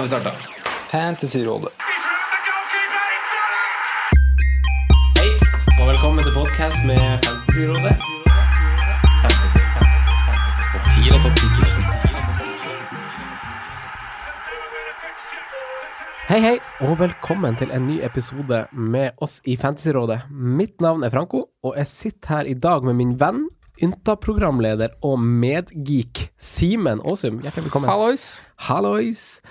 Har vi starta. Fantasyrådet. Hei, og velkommen til podkast med Fantasyrådet. Fantasy, fantasy, fantasy. Topp 10 og topp 10 Hei, hei, og velkommen til en ny episode med oss i Fantasyrådet. Mitt navn er Franco, og jeg sitter her i dag med min venn, Ynta-programleder og medgeek Simen Aasum. Hjertelig velkommen. Hallois. Hallois.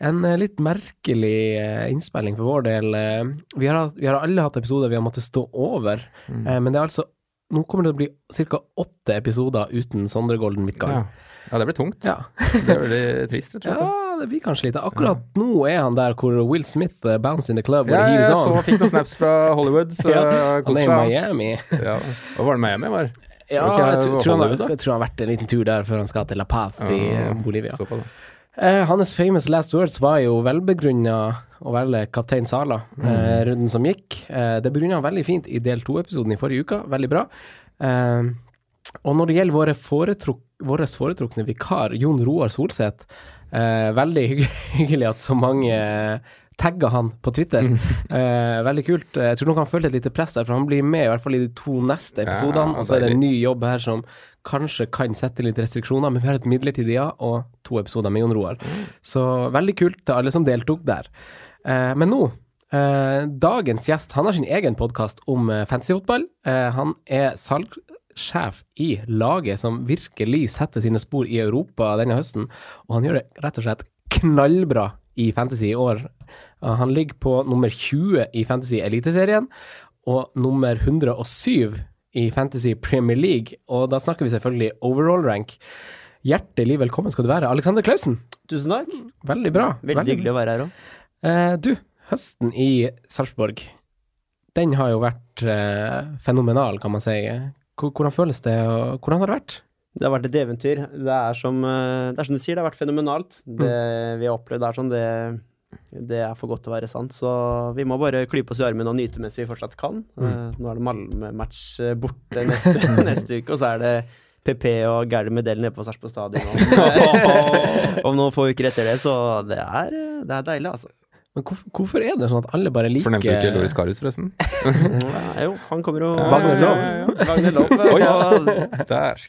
En eh, litt merkelig eh, innspilling for vår del. Eh, vi, har, vi har alle hatt episoder vi har måttet stå over, mm. men det er altså Nå kommer det til å bli ca. åtte episoder uten Sondre Golden Midtgang. ja, det blir tungt. Ja. Det blir trist, rett og slett. ja, det blir kanskje litt. Akkurat nå er han der hvor Will Smith uh, bounce in the club. Ja, jeg så fikk noen snaps fra Hollywood, så Ja, Han er i. Miami. Ja. Og var det Miami var? Ja, jeg, jeg tror, han jeg tror han har vært en liten tur der før han skal til La Paz i Bolivia. Så på det. Eh, hans famous last words var jo velbegrunna å velge kaptein Sala, eh, runden som gikk. Eh, det begrunna han veldig fint i del to-episoden i forrige uke. Veldig bra. Eh, og når det gjelder våre foretruk foretrukne vikar, Jon Roar Solseth, eh, veldig hyggelig at så mange tagga han på Twitter. Eh, veldig kult. Jeg tror nok han følte et lite press her, for han blir med i hvert fall i de to neste episodene. og så er det en ny jobb her som kanskje kan sette litt restriksjoner, men vi har et midlertidig ja og to episoder med Jon Roar. Så veldig kult til alle som deltok der. Eh, men nå eh, dagens gjest han har sin egen podkast om eh, fantasyfotball. Eh, han er salgssjef i laget som virkelig setter sine spor i Europa denne høsten, og han gjør det rett og slett knallbra i Fantasy i år. Eh, han ligger på nummer 20 i Fantasy Eliteserien, og nummer 107 i Fantasy Premier League, og da snakker vi selvfølgelig overall rank. Hjertelig velkommen skal du være, Alexander Klausen. Tusen takk. Veldig bra. Veldig hyggelig å være her òg. Eh, du, høsten i Sarpsborg, den har jo vært eh, fenomenal, kan man si. Hvor- Hvordan føles det, og hvordan har det vært? Det har vært et eventyr. Det er som, eh, det er som du sier, det har vært fenomenalt. Det vi har opplevd er sånn, det, det er for godt til å være sant. Så vi må bare klype oss i armen og nyte mens vi fortsatt kan. Mm. Nå er det Malmö-match eh, borte neste, neste uke, og så er det PP og Gerd Medell nede på Sarpsborg stadion om, noen få uker etter det. Så det er, eh, det er deilig, altså. Men hvorfor, hvorfor er det sånn at alle bare liker Fornevnte du ikke Loris Karius, forresten? Ja, jo, han kommer jo Wagner Love. Wagner Love. Og- Der.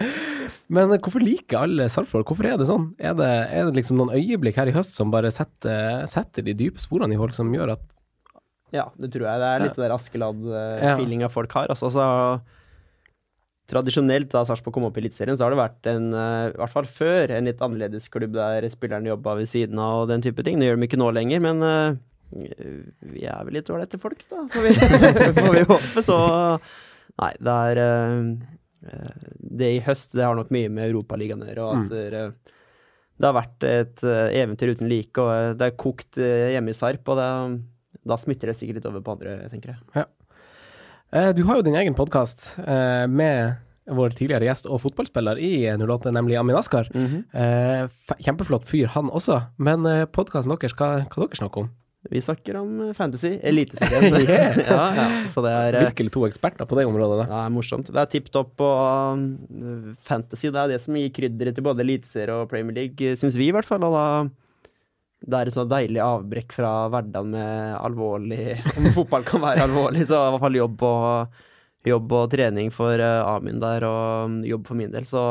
Men hvorfor liker alle Sarpsborg? Hvorfor er det sånn? Er det, er det liksom noen øyeblikk her i høst som bare setter, setter de dype sporene i folk, som gjør at Ja, det tror jeg. Det er litt Ja. der Ja. Askeladd-feelinga folk har. Altså, altså, Tradisjonelt, da Sarpsborg kom opp i Eliteserien, så har det vært en, eh, i hvert fall før, en litt annerledes klubb der spillerne jobba ved siden av og den type ting. Det gjør de ikke nå lenger, men eh, vi er vel litt ålreite folk, da, får vi, får vi håpe. Så nei, det er eh, Det i høst, det har nok mye med Europaligaen å gjøre, og at det, det har vært et eh, eventyr uten like, og eh, det er kokt eh, hjemme i Sarp, og det, da smitter det sikkert litt over på andre, tenker jeg. Ja. Du har jo din egen podkast med vår tidligere gjest og fotballspiller i 08, nemlig Amin Askar. Mm -hmm. Kjempeflott fyr, han også. Men podkasten deres, hva, hva dere snakker om? Vi snakker om eh, fantasy, eliteserien. ja, ja, så det er, eh, Virkelig to eksperter på det området. Da. det er morsomt. Det er tipp topp og um, fantasy. Det er det som gir krydderet til både eliteserie og Premier League, syns vi i hvert fall. Og da det er et sånn deilig avbrekk fra hverdagen med alvorlig Om fotball kan være alvorlig, så i hvert fall jobb og, jobb og trening for eh, Amin der, og um, jobb for min del. Så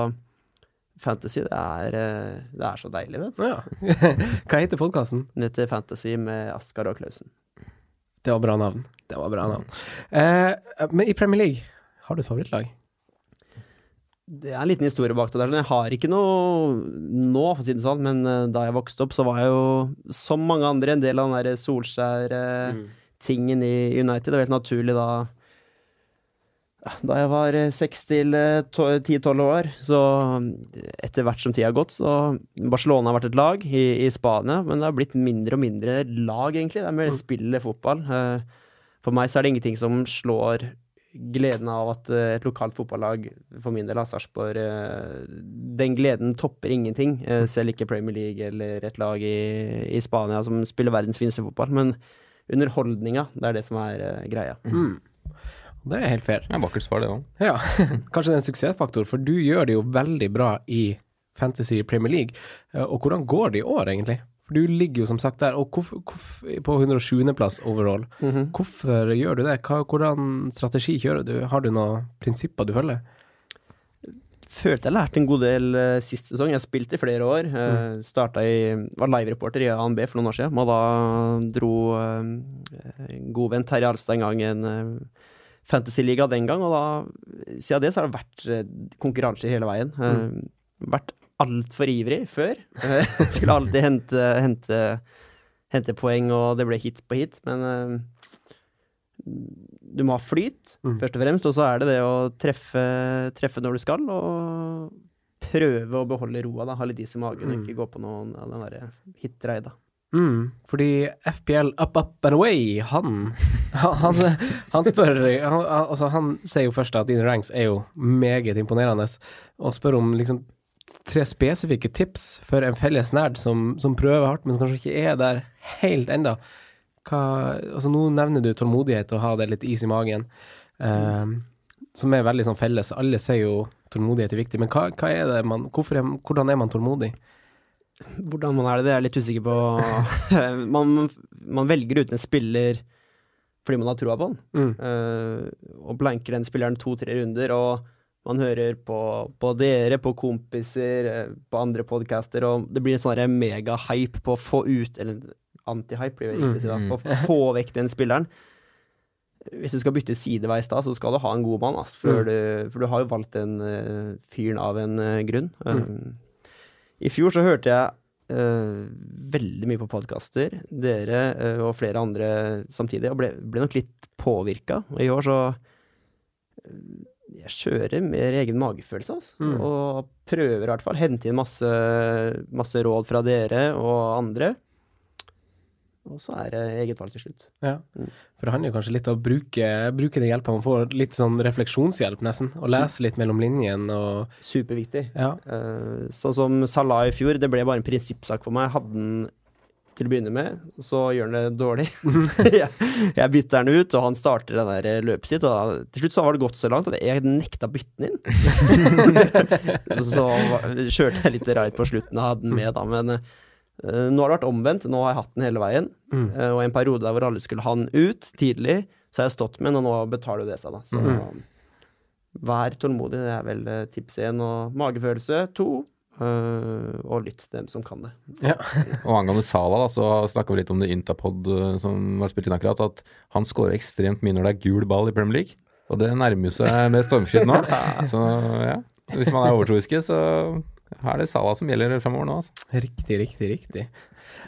fantasy, det er, eh, det er så deilig, vet du. Ja. Hva heter podkasten? Den heter Fantasy med Askar og Klausen. Det var bra navn. Det var bra navn. Eh, men i Premier League, har du et favorittlag? Det er en liten historie bak det der. Jeg har ikke noe nå, for å si det sånn, men eh, da jeg vokste opp, så var jeg jo, som mange andre, en del av den der Solskjær-tingen i United. Det var helt naturlig da da jeg var eh, seks til ti-tolv år, så etter hvert som tida har gått, så Barcelona har vært et lag i, i, Spania, men det har blitt mindre og mindre lag, egentlig. Det er mer spill fotball. Eh, for meg så er det ingenting som slår gleden av at eh, et lokalt fotballag, for min del av Sarpsborg Den gleden topper ingenting. Selv ikke Premier League eller et lag i, i Spania som spiller verdens fineste fotball. Men underholdninga, det er det som er greia. Mm. Det er helt fair. Det er vakkert svar, det òg. Ja. Kanskje det er en suksessfaktor, for du gjør det jo veldig bra i Fantasy Premier League. Eh, og hvordan går det i år, egentlig? For du ligger jo som sagt der, og hvorfor, hvorfor, på 107.-plass overall. Mm -hmm. Hvorfor gjør du det? Hva, hvordan strategi kjører du? Har du noen prinsipper du følger? Følte jeg lærte en god del uh, sist sesong. Jeg spilte i flere år. Uh, starta i Var live-reporter i ANB for noen år siden. Og da dro uh, en god venn Terje Alstad en gang en uh, fantasyliga den gang, og da, siden det så har det vært eh, konkurranser hele veien. Mm. Uh, vært altfor ivrig før. Uh, skulle alltid hente, hente, hente, poeng, og det ble hit på hit, men du må ha flyt, mm. først og fremst, og så er det det å treffe, treffe når du skal, og prøve å beholde roa, da, ha litt is i magen, mm. og ikke gå på noen av den derre hit-reida. Mm, fordi FPL Up Up and Away, han Han, han spør han, altså han sier jo først at dine ranks er jo meget imponerende, og spør om liksom tre spesifikke tips for en felles nerd som, som prøver hardt, men som kanskje ikke er der helt enda. Hva, altså Nå nevner du tålmodighet og ha det litt is i magen, um, som er veldig sånn felles. Alle sier jo tålmodighet er viktig, men hva, hva er man, er, hvordan er man tålmodig? Hvordan man er det, det er jeg litt usikker på. man, man, velger uten en spiller fordi man har troa på den, mm. uh, og blanker den spilleren to-tre runder, og man hører på, på, dere, på kompiser, eh, på andre podcaster, og det blir en sånn mega-hype på å få ut Eller anti-hype, blir det riktig å si, da. Mm. På å få vekk den spilleren. Hvis du skal bytte sideveis da, så skal du ha en god mann, altså, for, mm. du, for du har jo valgt den uh, fyren av en uh, grunn. Mm. I fjor så hørte jeg uh, veldig mye på podkaster, dere uh, og flere andre samtidig, og ble, ble nok litt påvirka. I år så uh, Jeg kjører mer egen magefølelse, altså. Mm. Og prøver i hvert fall. Hente inn masse, masse råd fra dere og andre. Og så er det eget valg til slutt. Ja, mm. for det handler jo kanskje litt om å bruke, bruke den hjelpa man får, litt sånn refleksjonshjelp, nesten. Og lese litt mellom linjene og Superviktig. Ja. Uh, sånn som Salah i fjor, det ble bare en prinsippsak for meg. Hadde den til å begynne med, så gjør han det dårlig. jeg, bytter den ut, og han starter det der løpet sitt. Og da, til slutt så var det gått så langt at jeg nekta å bytte den inn. så kjørte jeg litt reit på slutten og hadde den med, da. Men Uh, nå har det vært omvendt. Nå har jeg hatt den hele veien. Mm. Og og en periode der hvor alle skulle ha den ut tidlig, så har jeg stått med den, og nå betaler det seg, da. Så mm. vær tålmodig, det er vel uh, tips én. Og magefølelse to. og lytt til dem som kan det. Ja. og angående Sala, da, så snakka vi litt om det Intapod som var spilt inn akkurat, at han skårer ekstremt mye når det er gul ball i Premier League. Og det nærmer jo seg med stormskritt nå. så ja, hvis man er overtroiske, så her er det Salah som gjelder fremover nå. Altså. Riktig, riktig, riktig.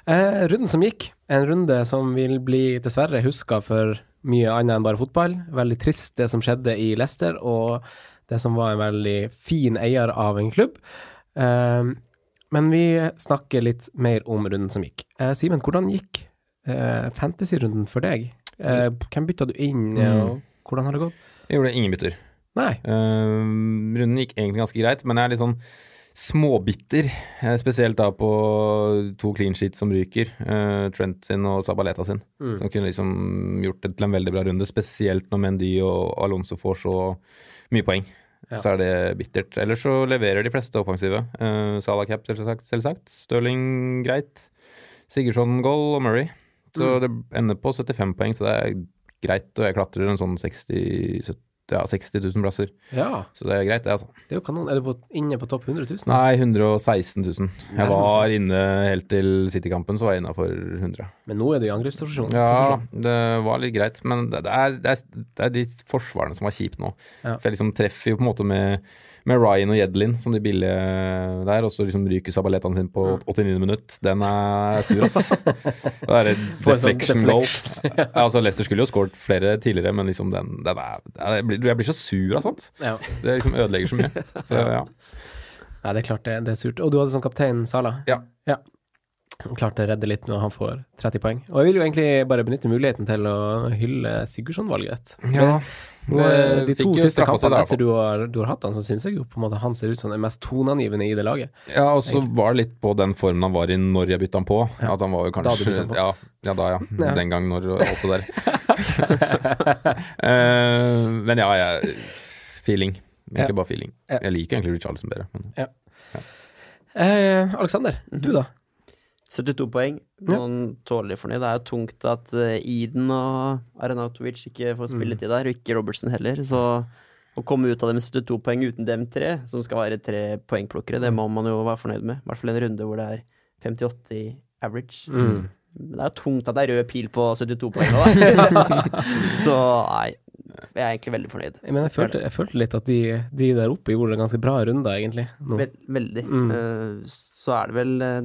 Eh, runden som gikk, en runde som vil bli dessverre huska for mye annet enn bare fotball. Veldig trist det som skjedde i Leicester, og det som var en veldig fin eier av en klubb. Eh, men vi snakker litt mer om runden som gikk. Eh, Simen, hvordan gikk eh, fantasy-runden for deg? Eh, hvem bytta du inn, mm. og hvordan har det gått? Jeg gjorde ingen bytter. Nei. Uh, runden gikk egentlig ganske greit, men jeg er litt sånn småbitter, eh, spesielt da på to clean sheets som ryker. Uh, Trent sin og Sabaleta sin. Mm. Som kunne liksom gjort det til en veldig bra runde, spesielt når Mendy og Alonso får så mye poeng. Ja. Så er det bittert. Ellers så leverer de fleste offensive. Uh, Salah cap, selvsagt. selvsagt. Stirling greit. Sigurdsson goal og Murray. Så mm. det ender på 75 poeng, så det er greit. Og jeg klatrer en sånn 60 ja, 60 000 plasser. Ja, Så det er greit, det, altså. det er jo kanon. Er du på, inne på topp 100 000? Nei, 116 000. Jeg var inne helt til City-kampen, så var jeg innafor 100. Men nå er du i angrepsposisjon. Ja, det var litt greit, men det, det, er, det, er, det er de forsvarene som var kjipt nå. Ja. For jeg liksom treffer jo på en måte med, med Ryan og Jedlin som de billige der, og så liksom ryker Sabaletaen sin på 89 minutt. Den er sur, ass. det er et sånn deflection goal. Ja, altså Leicester skulle jo skåret flere tidligere, men liksom den, den er, jeg, blir, jeg blir så sur av sånt. Ja. Det liksom ødelegger så mye. Så, ja. Nei, det er klart det, det er surt. Og du hadde som kaptein Sala. Ja. ja. Han klarte å redde litt når han får 30 poeng. Og jeg vil jo egentlig bare benytte muligheten til å hylle Sigurdsson-valget. Ja, eh, de to siste kampene der, etter du har, du har hatt han, så syns jeg jo på en måte han ser ut som den mest toneangivende i det laget. Ja, og så var det litt på den formen han var i når jeg bytta han på. Ja. At han var jo Da du kanskje på. Ja, ja da, ja. Ja. Den gang når alt det der. uh, men ja, jeg Feeling. Egentlig Ja. bare feeling. Ja. Jeg liker egentlig Richarlison bedre. Men, Uh, Alexander, du da? 72 poeng. Ja. Noen tålelig fornøyd. Det er jo tungt at eh, Eden og Arenautovic ikke får spilletid der, og ikke Robertson heller. Så å komme ut av det med 72 poeng uten dem tre, som skal være tre poengplukkere, det må man jo være fornøyd med. I hvert fall en runde hvor det er 58 i average. Mm. Det er jo tungt at det er rød pil på 72 poeng nå, da. Så nei, jeg er egentlig veldig fornøyd. Men jeg følte, jeg følte litt at de, de der oppe gjorde en ganske bra runde, egentlig. Nå. Veldig. Mm. Eh, så er det vel eh,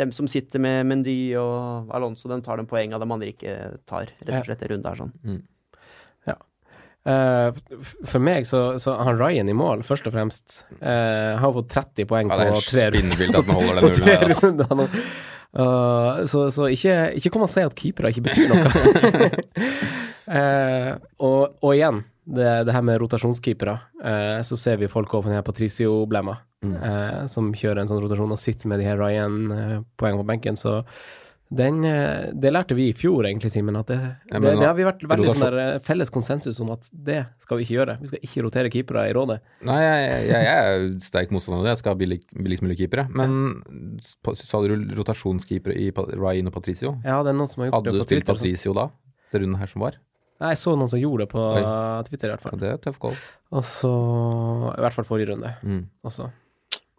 dem som sitter med Mendy og Alonso, den tar den poeng av dem andre ikke tar, rett og slett, en runde her sånn. Eh, f- for meg så, så han Ryan i mål, først og fremst, eh, har fått 30 poeng ja, på tre runder. Uh, så så ikke, ikke kom og si at keepere ikke betyr noe. Eh, og, og igjen, det, det her med rotasjonskeepere. eh, så ser vi folk over på denne Patricio-blemma, Mm. eh, som kjører en sånn rotasjon og sitter med de her Ryan-poengene på benken. Så den, eh, det lærte vi i fjor, egentlig, Simen. At det, det, det har vi vært veldig rotasjon- sånn der, eh, felles konsensus om at det skal vi ikke gjøre. Vi skal ikke rotere keepere i rådet. Nei, jeg, jeg, jeg er sterk motstander av det. Jeg skal ha billig, billigst mulig keepere. Men på- sa du rotasjonskeepere i Ryan og Patricio? Ja, det er noen som har gjort Hadde det på spilt Hadde du sånn. Patricio da? Det runden her som var? Nei, jeg så noen som gjorde det på Oi. Twitter, i hvert Ja, fall. det er tøff goal. Og så I hvert fall forrige runde Mm. også,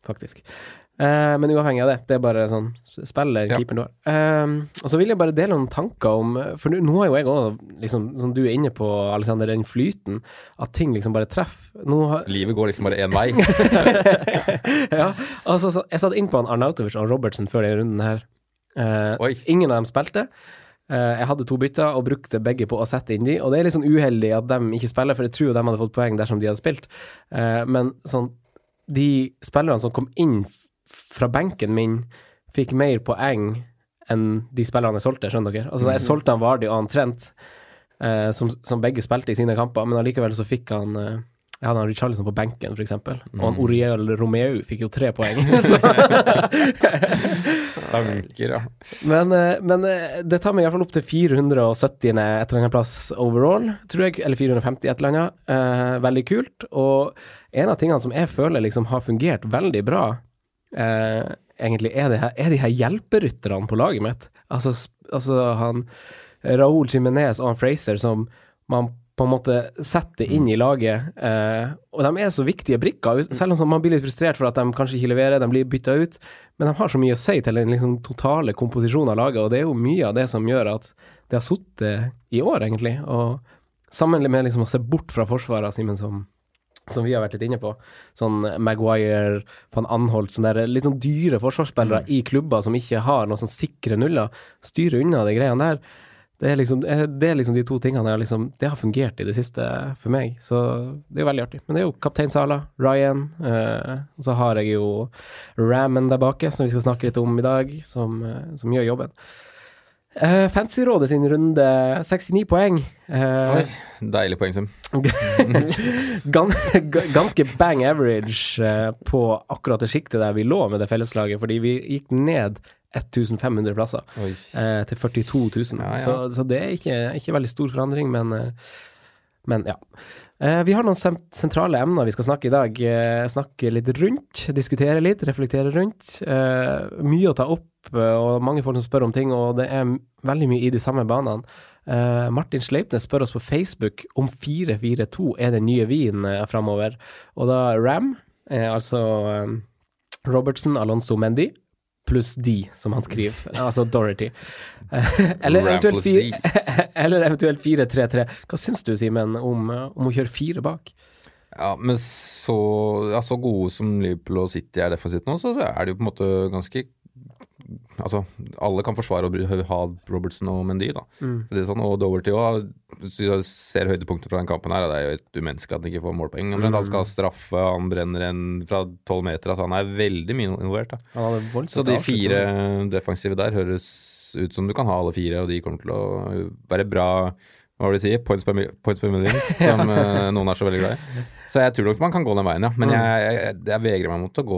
faktisk. Eh, men uavhengig av det, det er bare sånn spiller Ja. keeperen du har. Eh, og så vil jeg bare dele noen tanker om For nå- nå har jo jeg òg, liksom, som du er inne på, Alexander, den flyten, at ting liksom bare treffer. Har Livet går liksom bare én vei. ja, altså, så, jeg satt inn på han Arnautovic og Robertsen før denne runden her. Eh, ingen av dem spilte. Eh, jeg hadde to bytter og brukte begge på å sette inn de, og det er litt sånn uheldig at de ikke spiller, for jeg tror de hadde fått poeng dersom de hadde spilt. Eh, men sånn, de spillerne som kom inn fra benken min, fikk mer poeng enn de spillerne jeg solgte, skjønner dere? Altså, jeg solgte han Vardi og han Trent, eh, som, som begge spilte i sine kamper, men allikevel så fikk han jeg hadde Richarlison på benken, for eksempel. Og han Oriel Romeo fikk jo tre poeng. Sanker, ja. men eh, men eh, det tar meg iallfall opp til 470. et eller annet plass overall, tror jeg. Eller 450, et eller annet. Eh, veldig kult. Og en av tingene som jeg føler liksom har fungert veldig bra, eh, egentlig, er, det her, er de her hjelperytterne på laget mitt. Altså, altså han Raúl Jimenez og han Fraser som man på en måte setter inn i laget. Eh, og de er så viktige brikker, selv om man blir litt frustrert for at de kanskje ikke leverer, de blir bytta ut. Men de har så mye å si til den liksom, totale komposisjonen av laget, og det er jo mye av det som gjør at det har sittet i år, egentlig. Og sammen med liksom å se bort fra forsvaret, Simen, som, som vi har vært litt inne på. Sånn Maguire, van Anholt, sånne der, litt sånn dyre forsvarsspillere i klubber som ikke har noen sånn sikre nuller. styrer unna de greiene der. Det er, liksom, eh, det er liksom de to tingene jeg liksom, Det har fungert i det siste for meg, så det er jo veldig artig. Men det er jo kaptein Sala, Ryan, eh, og så har jeg jo Rammen der bake, som vi skal snakke litt om i dag, som, eh, som gjør jobben. Uh, Fantasyrådet sin runde 69 poeng. Eh, Oi, deilig poengsum. ganske bang average eh, på akkurat det sjiktet der vi lå med det felleslaget, fordi vi gikk ned 1500 plasser eh, til 42 000. Ja, ja. Så, så det er ikke, ikke veldig stor forandring, men, eh, men ja. Eh, vi har noen sentrale emner vi skal snakke i dag. Eh, snakke litt rundt, diskutere litt, reflektere rundt. Eh, mye å ta opp, eh, og mange folk som spør om ting, og det er veldig mye i de samme banene. Uh, Martin Sleipnes spør oss på Facebook om 4-4-2 er den nye vinen uh, framover. Og da Ram, uh, altså um, Robertson, Alonso Mendy, pluss D, som han skriver. altså Dorothy. Eh, eller, eventuelt fire, eller eventuelt 4-3-3. Hva syns du, Simen, om, eh, om å kjøre fire bak? Ja, men så, ja, så gode som Liverpool og City er defensivt nå, så er det jo på en måte ganske Altså, alle kan forsvare å ha Robertson og Mendy, da. Mm. Det er sånn, og Doverty òg. Hvis du ser høydepunktet fra den kampen her, det er jo helt umenneskelig at han ikke får målpoeng. Mm. Han skal straffe, han brenner en fra tolv meter. Altså, han er veldig mye involvert. voldsomt Så de fire defensive der høres ut som du kan ha alle fire, og de kommer til å være bra hva vil du si, points per, points per million, som eh, noen er så veldig glad i. Så jeg tror nok man kan gå den veien, ja. Men jeg, jeg, jeg vegrer meg mot å gå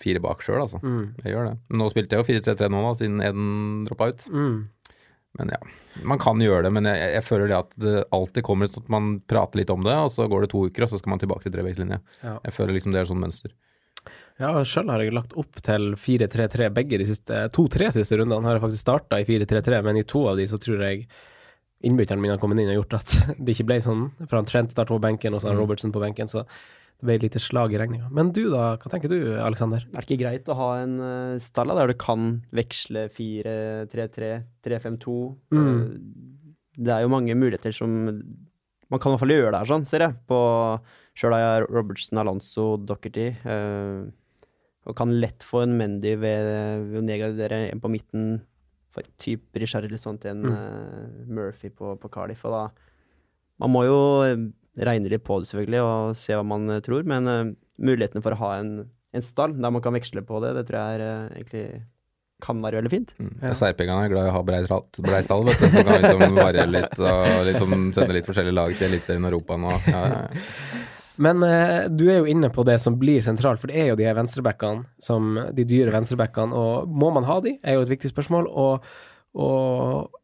fire bak sjøl, altså. Mm. Jeg gjør det. Men nå spilte jeg jo 4-3-3 nå, da, siden Eden droppa ut. Mm. Men ja, man kan gjøre det, men jeg, jeg føler det at det alltid kommer sånn at man prater litt om det, og så går det to uker, og så skal man tilbake til treveislinje. Ja. Jeg føler liksom det er sånn mønster. Ja, sjøl har jeg lagt opp til 4-3-3 begge de siste to-tre siste rundene. Har jeg faktisk starta i 4-3-3, men i to av de så tror jeg innbytteren mine har kommet inn og gjort at det ikke ble sånn. For han Trent starter på benken, og så har Mm. Robertson på benken, så det ble et lite slag i regninga. Men du da, hva tenker du, Aleksander? Er det ikke greit å ha en uh, stall der du kan veksle 4-3-3, 3-5-2? Mm. Eh, det er jo mange muligheter som Man kan i hvert fall gjøre det her, sånn, ser jeg. På Sjøl har jeg Robertson, Alonso, Dockerty. eh, og kan lett få en Mendy ved, ved å nedgradere en på midten type Richarlison til en Mm. uh, Murphy på, på Cardiff. Og da Man må jo eh, regne litt på det, selvfølgelig, og se hva man eh, tror. Men uh, mulighetene for å ha en, en stall der man kan veksle på det, det tror jeg er, uh, egentlig kan være veldig fint. Mm. SR-pengene er glad i å ha brei stall, vet du, Så kan liksom variere litt og liksom sende litt forskjellige lag til Eliteserien og Europa nå. Ja, ja, ja. Men eh, du er jo inne på det som blir sentralt, for det er jo de her venstrebackene, som, de dyre venstrebackene, og må man ha de, er jo et viktig spørsmål. Og, og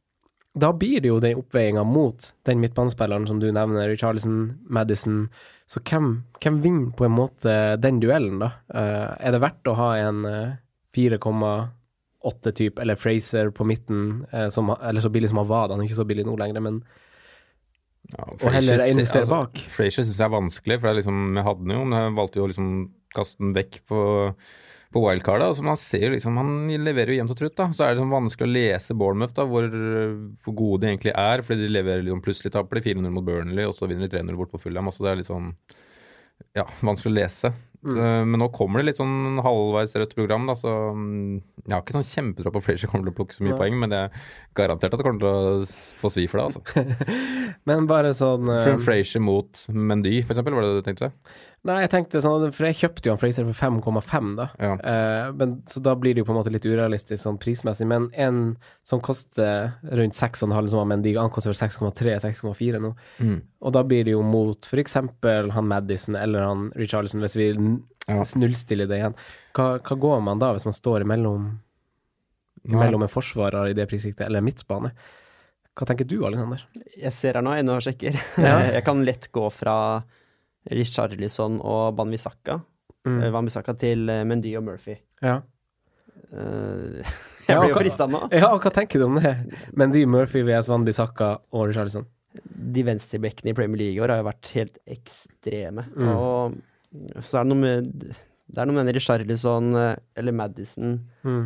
da blir det jo den oppveiinga mot den midtbanespilleren som du nevner, Richarlison, Madison. Så hvem, hvem vinner på en måte den duellen, da? Uh, er det verdt å ha en uh, 4,8-type, eller Fraser på midten, uh, som, eller så billig som Havada, han er ikke så billig nå lenger, men Ja, Og heller investere altså, bak. Frazier syns jeg er vanskelig, for er liksom, jeg hadde den jo, men jeg valgte jo å liksom kaste den vekk på, på wildcardet. Altså, man ser jo liksom, Han leverer jo jevnt og trutt, da. Så er det liksom vanskelig å lese Bournemouth, da, hvor, hvor gode de egentlig er. Fordi de leverer liksom plutselig taper de 400 mot Burnley, og så vinner de 300 bort på Fulham. Altså, det er litt sånn ja, vanskelig å lese. Mm. Men nå kommer det litt sånn halvveis rødt program, da, så mm, jeg har ikke sånn kjempetro på Frazier kommer til å plukke så mye ja. poeng, men det er garantert at det kommer til å få svi for det, altså. Men bare sånn uh... Frazier mot Mendy, for eksempel, var det det du tenkte? Nei, jeg tenkte sånn, for jeg kjøpte jo han Fraser for 5,5 da. Ja. Eh, men, så da blir det jo på en måte litt urealistisk sånn prismessig. Men en som koster rundt 6,5, som var Mendy, han koster vel 6,3-6,4 nå. Mm. Og da blir det jo mot f.eks. han Madison eller han Richarlison, hvis vi Ja. snullstiller det igjen. Hva, hva går man da, hvis man står imellom, imellom en forsvarer i det prissiktet, eller midtbane? Hva tenker du, Alexander? Jeg ser her nå, ennå nå sjekker. Ja. Jeg kan lett gå fra Richarlison og Banvisaka Mm. mm. Banvisaka til eh, Mendy og Murphy. Ja. Eh, Ja, jeg blir jo frista nå. ja, hva tenker du om det? Mendy, Murphy, VS Van Bissaka og Richarlison? De venstrebekkene i Premier League i år har jo vært helt ekstreme. Mm. Og så er det noe med det er noe med Richarlison eh, eller Madison Mm.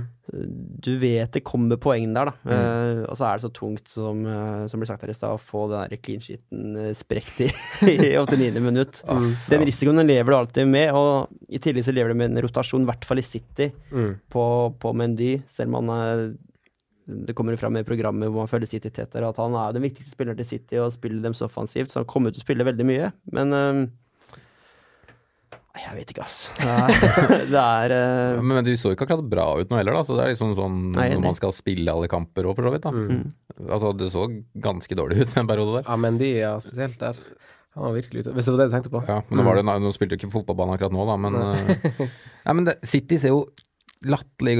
Du vet det kommer poeng der, da. Mm. Uh, og så er det så tungt, som, uh, som ble sagt her i stad, å få den der clean sheeten uh, sprekt i, i 89. minutt. Mm. Den risikoen den lever du alltid med, og i tillegg så lever du med en rotasjon, i hvert fall i City, Mm. på, på Mendy, selv om han er det kommer fram i programmet hvor man følger City tettere, at han er den viktigste spilleren til City og spiller dem så offensivt, så han kommer til å spille veldig mye. Men jeg vet ikke, ass. Det er, uh... eh, Ja, Men de så ikke akkurat bra ut nå heller, da. Så det er liksom sånn Nei, når man skal spille alle kamper òg, for så vidt. da. Mm. Altså, det så ganske dårlig ut en periode der. Ja, Mendy, ja, spesielt der. Han var virkelig ute. Hvis det var det du tenkte på? Ja, men nå, var det, nå spilte du ikke fotballbanen akkurat nå, da, men eh, Nei, men det, City ser jo latterlig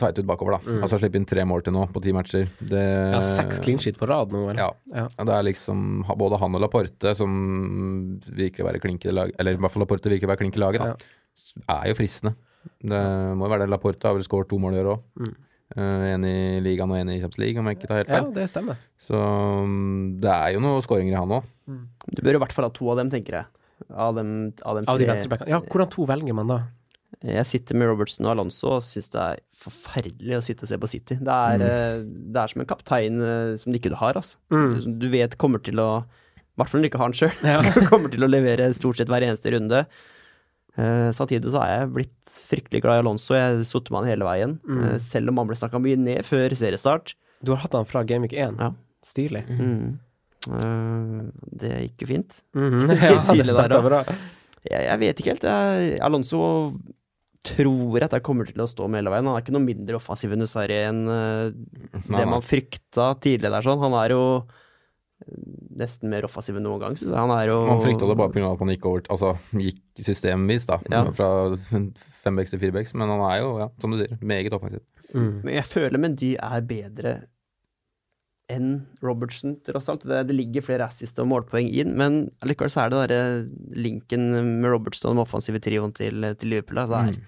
tight ut bakover, da. Mm. Altså slippe inn tre mål til nå på ti matcher. Det, Ja, seks clean shit på rad nå, eller? Ja. Ja. Ja, Det er liksom både han og Laporte som virker å være klink i laget, eller i hvert fall Laporte virker å være klink i laget, da. Er jo fristende. Det må jo være det. Laporte har vel skåret to mål i år òg. Mm. Eh, en i ligaen og en i Champions League, om jeg ikke tar helt Ja, det stemmer. Så mm, det er jo noen skåringer i han òg. Du bør i hvert fall ha to av dem, tenker jeg. Av dem, av dem Av de tre. venstrebackene. Ja, hvordan to velger man da? Jeg sitter med Robertson og Alonso og syns det er forferdelig å sitte og se på City. Det er, mm. det er som en kaptein eh, som de ikke har, altså. Mm. Du, vet kommer til å I hvert fall når du ikke har den sjøl. Ja. kommer til å levere stort sett hver eneste runde. Uh, samtidig så er jeg blitt fryktelig glad i Alonso. Jeg sotte med han hele veien. Mm. Uh, selv om han ble snakka mye ned før seriestart. Du har hatt han fra Gamic 1. Ja. Stilig. Mm. Eh, det gikk jo fint. -hmm. Ja, det starta bra. Jeg, jeg vet ikke helt. Jeg, Alonso tror at jeg kommer til å stå med hele veien. Han er ikke noe mindre offensiv enn Usari enn eh, det man frykta tidligere der. Sånn. Han er jo eh, nesten mer offensiv enn noen gang, syns jeg. Han er jo Man frykta det bare pga. at man gikk over Altså gikk systemvis, da. Ja. Fra fembacks til firebacks. Men han er jo, ja, som du sier, meget offensiv. Mm. Men jeg føler Mendy er bedre enn Robertson, tross alt. Det, det ligger flere assist og målpoeng inn, men likevel så er det derre linken med Robertson og den offensive trioen til, til Liverpool. Altså, jeg,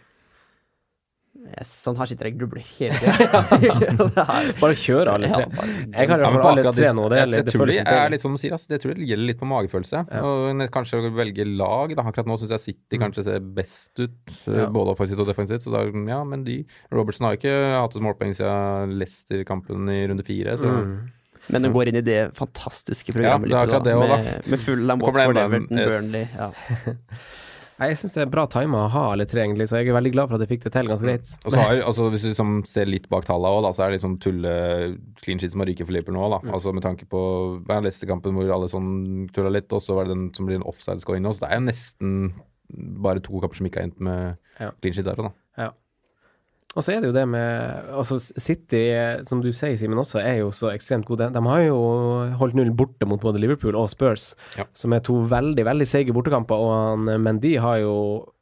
sånn her sitter jeg og grubler hele tida. Bare kjøre alle tre. Ja, bare- Jeg kan i Ja, hvert fall alle tre det- nå. Det, jeg, litt- det tror det er litt som du sier, altså, det tror det gjelder litt på magefølelse. Ja. Og kanskje velge lag. Da. Akkurat nå syns jeg City kanskje ser best ut, eh, Mm. Ja. både offensivt og defensivt. Så da, ja, men de Robertsen har ikke hatt et målpoeng siden Leicester-kampen i runde fire, så Mm. Men hun går inn i det fantastiske Ja, programmet det er akkurat det også, da. med, med full Kommer for Everton. Burnley. Ja. Jeg syns det er bra tima å ha alle tre, egentlig, så jeg er veldig glad for at jeg fikk det til ganske greit. Og så har, altså, Hvis du liksom ser litt bak tallene òg, så er det liksom tulle clean sheet som har ryket for Liverpool nå. da. Mm. Altså Med tanke på ja, Leicester-kampen hvor alle sånn tulla litt, og så var det den som blir en offside-score inne. Så det er jo nesten bare to kamper som ikke har endt med Ja. clean sheet der da. Og så er det jo det med Altså, City, som du sier, Simen, også, er jo så ekstremt gode. De har jo holdt null borte mot både Liverpool og Spurs, Ja. som er to veldig, veldig seige bortekamper. Og han Mendy har jo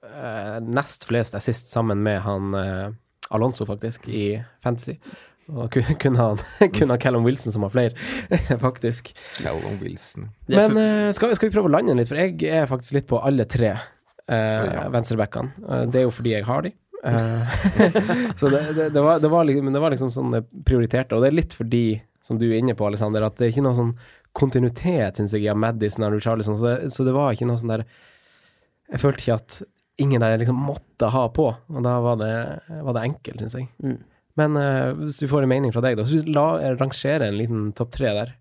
eh, nest flest assist sammen med han eh, Alonso, faktisk, i Fantasy. Og kun han, kun han Callum Wilson, som har flere, faktisk. Callum Wilson. Men eh, skal, skal vi prøve å lande den litt, for jeg er faktisk litt på alle tre eh, Ja. venstrebackene. Eh, det er jo fordi jeg har de. Eh, så det, det, det, var, det, var liksom, men det var liksom sånn jeg prioriterte, og det er litt fordi, som du er inne på, Alexander, at det er ikke noe sånn kontinuitet, syns jeg, av Madison og Charlison. så, så det var ikke noe sånn der Jeg følte ikke at ingen der liksom måtte ha på, og da var det, var det enkelt, syns jeg. Mm. Men uh, hvis vi får en mening fra deg, da, så la rangere en liten topp tre der.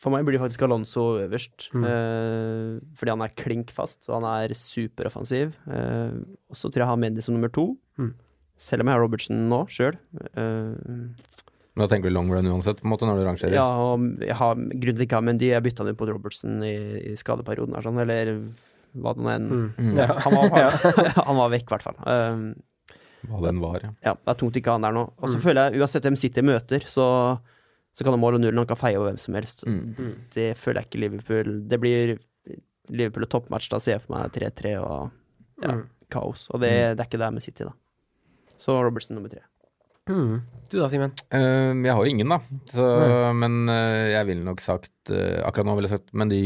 For meg blir faktisk Alonso øverst, Mm. eh, fordi han er klink fast, og han er superoffensiv. Eh, og så tror jeg jeg har Mendy som nummer to, Mm. selv om jeg har Robertsen nå sjøl. Men da tenker du long run uansett, på en måte, når du rangerer. ja, og jeg har, grunnen til ikke å har Mendy, jeg bytta han ut på Robertsen i, i skadeperioden, her, sånn, eller hva det nå enn Mm. Ja. han, var, han var vekk, i hvert fall. Eh, Hva den var, ja. ja, det er tungt ikke å ha han der nå. Og så Mm. føler jeg, uansett hvem City møter, så, så kan han måle null, han kan feie over hvem som helst. Mm. Det føler jeg ikke Liverpool Det blir Liverpool og toppmatch, da ser jeg for meg 3-3 og ja, Mm. kaos. Og det, det er ikke det med City, da. Så Robertson nummer tre. Mm. Du da, Simen? Uh, jeg har jo ingen, da. Så, men uh, jeg ville nok sagt uh, Akkurat nå ville jeg sagt Men de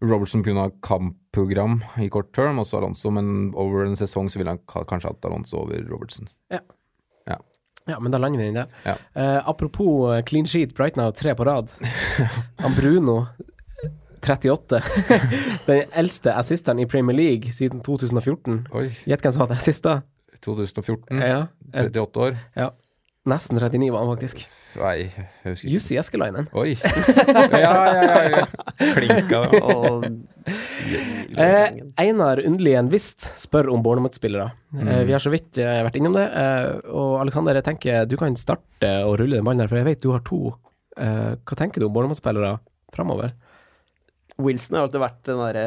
Robertson ha kampprogram i kort term, også Alonso. Men over en sesong så ville han kanskje hatt Alonso over Robertson. Ja, men da lander vi inn der. Ja. Uh, apropos eh, clean sheet, Brighton har tre på rad. Han Bruno, 38. Den eldste assisteren i Premier League siden 2014. Oi, Gjett hvem som hadde assist da? 2014. Ja, eh, 38 år. ja. Nesten 39 var han faktisk. Nei, jeg husker ikke. Jussi Eskelainen. Oi. Ja, ja, ja. ja. Klinka. Og Eh, Einar Undlien Wist spør om Bournemouth-spillere. Eh, Mm. vi har så vidt eh, vært innom det. Eh, og Alexander, jeg tenker du kan starte å rulle den ballen her, for jeg vet du har to. Eh, hva tenker du om Bournemouth-spillere framover? Wilson har alltid vært den derre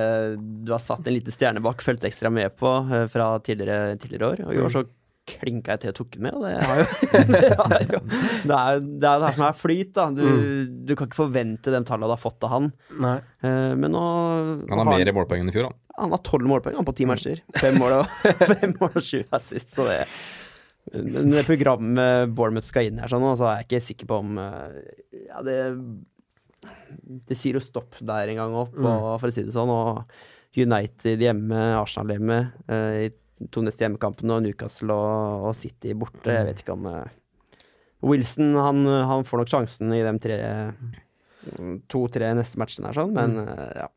du har satt en liten stjerne bak, fulgt ekstra med på eh, fra tidligere, tidligere år. Og i år så klinka jeg til og tok den med, og det har jo Det er jo det er det er her som er flyt, da. Du, du kan ikke forvente de tallene du har fått av han. Nei. Eh, men nå Han har mer målpoeng enn i fjor, han. Han har tolv målpoeng han, på ti matcher. Fem mål og, fem mål og sju assist, så det Men det programmet Bournemouth skal inn her, sånn, så er jeg ikke sikker på om eh, Ja, det Det sier jo stopp der en gang opp, og, for å si det sånn. Og United hjemme, Arsenal hjemme. eh, to neste hjemmekampene, og Newcastle og, og City borte. Jeg vet ikke om eh, Wilson han, han får nok sjansen i de tre to-tre neste matchene her, sånn, men eh, ja.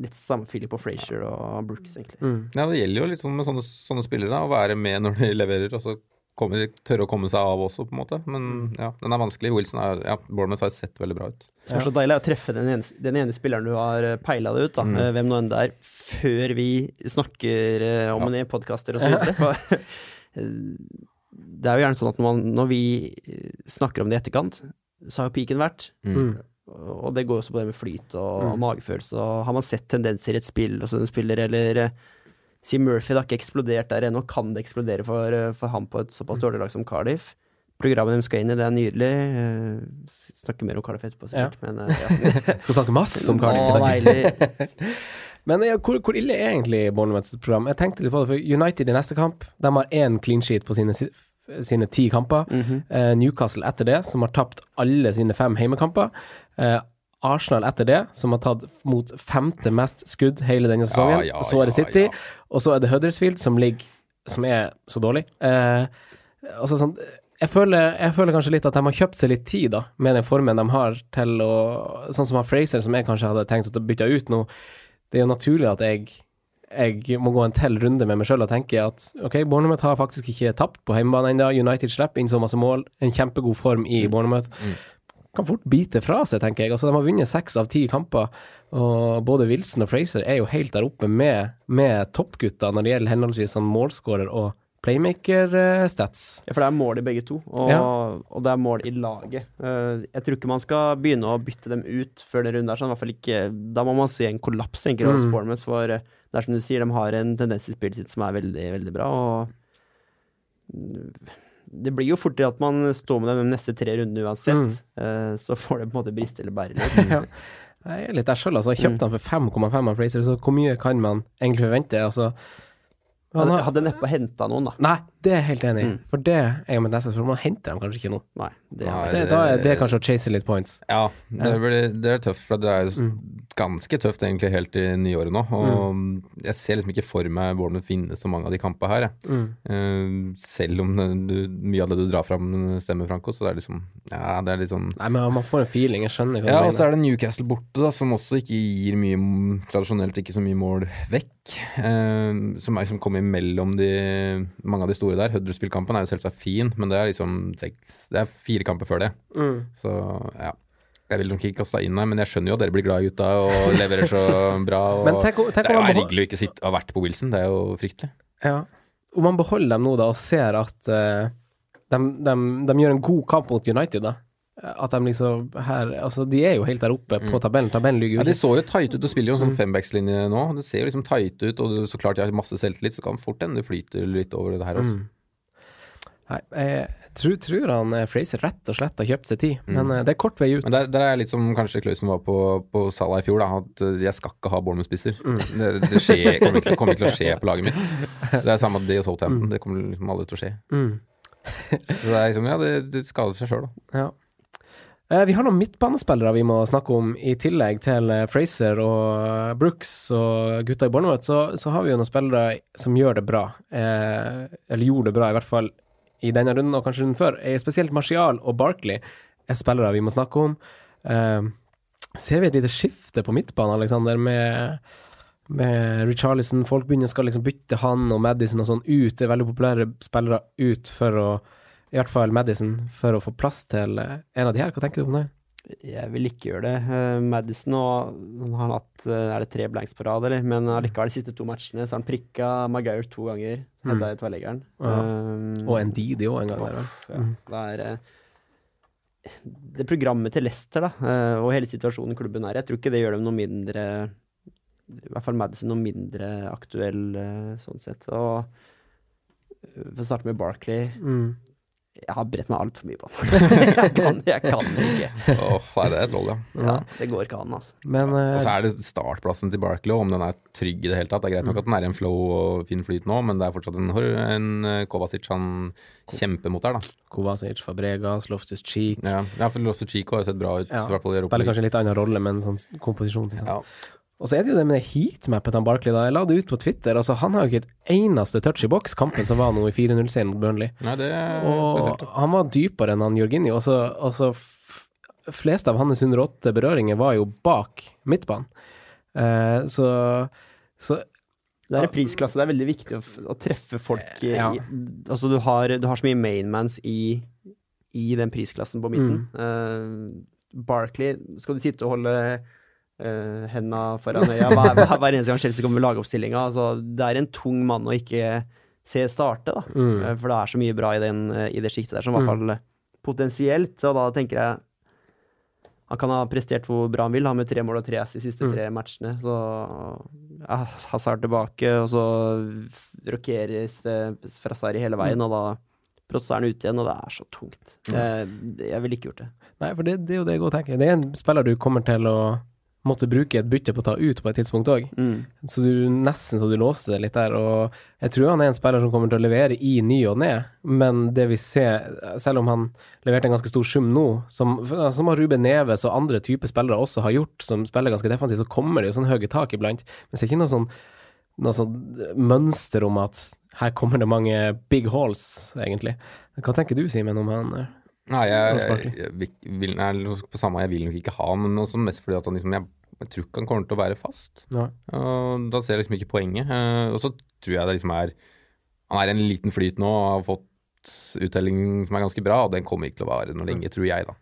Litt samme feeling på Frazier og Brooks, egentlig. Mm. Ja, det gjelder jo litt sånn med sånne, sånne spillere, da, å være med når de leverer, og så kommer, tørre å komme seg av også, på en måte. Men ja, den er vanskelig. Wilson er, ja, Bournemouth har sett veldig bra ut. Det er så deilig å treffe den ene, den ene spilleren du har peila det ut, da, Mm. eh, hvem nå enn det er, før vi snakker om om en i podkaster og så videre. Eh, det er jo gjerne sånn at når, man, når vi eh, snakker om det i etterkant, så har jo piken vært. Mm. Og det går også på det med flyt og Mm. magefølelse. Og har man sett tendenser i et spill hos en spiller, eller eh, Si Murphy det har ikke eksplodert der ennå, kan det eksplodere for, eh, for ham på et såpass Mm. dårlig lag som Cardiff? Programmet de skal inn i, det er nydelig. Uh, s- Snakker mer om Cardiff etterpå, sikkert. Men uh, ja. Skal snakke masse om Cardiff i dag. Men ja, hvor, hvor ille er egentlig Bournemouths program? Jeg tenkte litt på det, for United i neste kamp De har én clean sheet på sine, sine ti kamper. Mm -hmm. uh, Newcastle etter det, som har tapt alle sine fem heimekamper. Eh, Arsenal etter det, som har tatt mot femte mest skudd hele denne sesongen. ja, så er det City, ja. og så er det Huddersfield, som ligger Som er så dårlig. Eh, altså sånn jeg føler, jeg føler kanskje litt at de har kjøpt seg litt tid da, med den formen de har til å Sånn som Fraser, som jeg kanskje hadde tenkt å bytte ut nå. Det er jo naturlig at jeg, jeg må gå en til runde med meg sjøl og tenke at ok, Bournemouth har faktisk ikke tapt på hjemmebane ennå. United slipper inn så masse mål. En kjempegod form i Bournemouth. Kan fort bite fra seg, tenker jeg. Altså, de har vunnet seks av ti kamper. Og både Wilson og Fraser er jo helt der oppe med, med toppgutta når det gjelder henholdsvis sånn målskårer og playmaker-stats. Ja, for det er mål i begge to, og, Ja. og det er mål i laget. Eh, jeg tror ikke man skal begynne å bytte dem ut før den runden er sånn. I hvert fall ikke Da må man se en kollaps, tenker jeg, hos Mm. Bournemouth. For eh, det er som du sier, de har en tendens i spillet sitt som er veldig, veldig bra. Og det blir jo fortere at man står med dem de neste tre rundene uansett. Mm. Eh, så får det på en måte briste eller bære litt. ja. Jeg er litt der sjøl, altså. Jeg Mm. kjøpte han for 5,5 av Fraser, så hvor mye kan man egentlig forvente? Altså, han Hadde, har, hadde neppe henta noen, da. nei, det er jeg helt enig i. Mm. For det er jo mitt neste spørsmål. Man henter dem kanskje ikke nå. Nei, det, Nei, Det, da er det kanskje å chase litt points. Ja, det, blir, det er tøft, for det er Mm. ganske tøft egentlig helt i nyåret nå. Og jeg ser liksom ikke for meg Bournemouth vinne så mange av de kampene her. Mm. Eh, selv om du, mye av det du drar fram stemmer, Franco, så det er liksom Ja, det er litt sånn Nei, men man får en feeling. Jeg skjønner hva Ja, du og så er det Newcastle borte, da, som også ikke gir mye Tradisjonelt ikke så mye mål vekk. Eh, som er liksom kommer mellom de, mange av de store der. Huddersfield-kampen er jo selvsagt fin, men det er liksom seks Det er fire kamper før det. Mm. Så ja. Jeg vil nok ikke kaste inn her, men jeg skjønner jo at dere blir glad i gutta og leverer så bra. Og Men tenk tenk det er jo ergerlig å ikke sitte, ha vært på Wilson, det er jo fryktelig. Ja. Om man beholder dem nå da, og ser at uh, de, de, de gjør en god kamp mot United, da. At de liksom her Altså, de er jo helt der oppe på tabellen. Tabellen ligger jo ikke Ja, De så jo tight ut og spiller jo en sånn fembackslinje nå. Det ser jo liksom tight ut, og så klart de har masse selvtillit, så kan fort hende det flyter litt over det her også. Mm. Nei, jeg tror, tror han eh, Fraser rett og slett har kjøpt seg tid, men eh, det er kort vei ut. Men der, der er litt som kanskje Klausen var på, på Salah i fjor, da. At eh, jeg skal ikke ha Bournemouth-spisser. Det, det skjer, kommer, ikke, kommer ikke til å skje på laget mitt. Det er samme det hos Southampton. Det kommer liksom aldri til å skje. Mm. Så det er liksom, ja, det, det skader seg sjøl, da. Ja. Eh, vi har noen midtbanespillere vi må snakke om, i tillegg til eh, Fraser og eh, Brooks og gutta i Bournemouth. Så, så har vi jo noen spillere som gjør det bra. Eh, eller gjorde det bra, i hvert fall i denne runden, og kanskje runden før. Spesielt Martial og Barkley er spillere vi må snakke om. Eh, ser vi et lite skifte på midtbanen, Alexander, med med Richarlison, folk begynner skal liksom bytte han og Madison og sånn ut. Det er veldig populære spillere ut for å I hvert fall Madison, for å få plass til eh, en av de her. Hva tenker du om det? Jeg vil ikke gjøre det. Uh, Madison og han har hatt eh, Er det tre blanks på rad, eller? Men allikevel, de siste to matchene så har han prikka Maguire to ganger. Mm. Hedda i tverrleggeren. Ja. Um, Og Ndidi òg en gang. Uff, ja. Det er eh, det programmet til Leicester da, eh, og hele situasjonen i klubben her, jeg tror ikke det gjør dem noe mindre I hvert fall Madison noe mindre aktuell eh, sånn sett. Så eh, for å starte med Barkley Mm. Jeg har brett meg altfor mye på den. jeg, kan, jeg kan ikke. Åh, nei, det er et troll, ja. Ja, det går ikke an, altså. Men eh, Og så er det startplassen til Barkley, om den er trygg i det hele tatt. Det er greit nok at den er i en flow og fin flyt nå, men det er fortsatt en, en eh, Kovacic han kjemper mot der, da. Kovacic, Fabregas, Loftus Cheek Ja, ja for Loftus Cheek har jo sett bra ut. Ja, Spiller kanskje en litt annen rolle, men sånn komposisjon til sånn. Og så er det jo det med heatmappet til Barkley. da Jeg la det ut på Twitter. altså Han har jo ikke et eneste touch i boks kampen som var nå i 4-0-serien mot Burnley. Nei, det er Og spesielt. han var dypere enn han Jorginho. Og så altså, f- fleste av hans 108 berøringer var jo bak midtbanen. Eh, så, så Det er en prisklasse. Det er veldig viktig å, å treffe folk i, Ja. i Altså, du har, du har så mye mainmans i, i den prisklassen på midten. Mm. Uh, Barkley Skal du sitte og holde uh, henda foran øya hver, hver, hver eneste gang Chelsea kommer med lagoppstillinga? Altså, det er en tung mann å ikke se starte, da. Mm. Eh, for det er så mye bra i, den, eh, i det siktet der, som i hvert fall eh, potensielt. Og da tenker jeg han kan ha prestert hvor bra han vil, han med tre mål og tre ass de siste Mm. tre matchene. Så ja, Hazard tilbake, og så rokeres det fra Sarri hele veien, og da Protz er han ute igjen, og det er så tungt. Eh, jeg ville ikke gjort det. Nei, for det, det er jo det jeg går og tenker. Det er en spiller du kommer til å måtte bruke et bytte på å ta ut på et tidspunkt òg. Mm. Så du nesten så du låser det litt der. Og jeg tror han er en spiller som kommer til å levere i ny og ned, men det vi ser, selv om han leverte en ganske stor sum nå, som, som har Ruben Neves og andre typer spillere også har gjort, som spiller ganske defensivt, så kommer det jo sånn høye tak iblant. Men det er ikke noe sånn, noe sånn mønster om at her kommer det mange big halls, egentlig. Hva tenker du, Simen, om han eh? Nei, jeg, jeg, jeg, vil- nei, på samme, jeg vil nok ikke ha men også mest fordi at han liksom, jeg, jeg tror ikke han kommer til å være fast. Nei. Og da ser jeg liksom ikke poenget. Eh, og så tror jeg det liksom er Han er i en liten flyt nå og har fått uttelling som er ganske bra, og den kommer ikke til å vare noe lenge, tror jeg, da.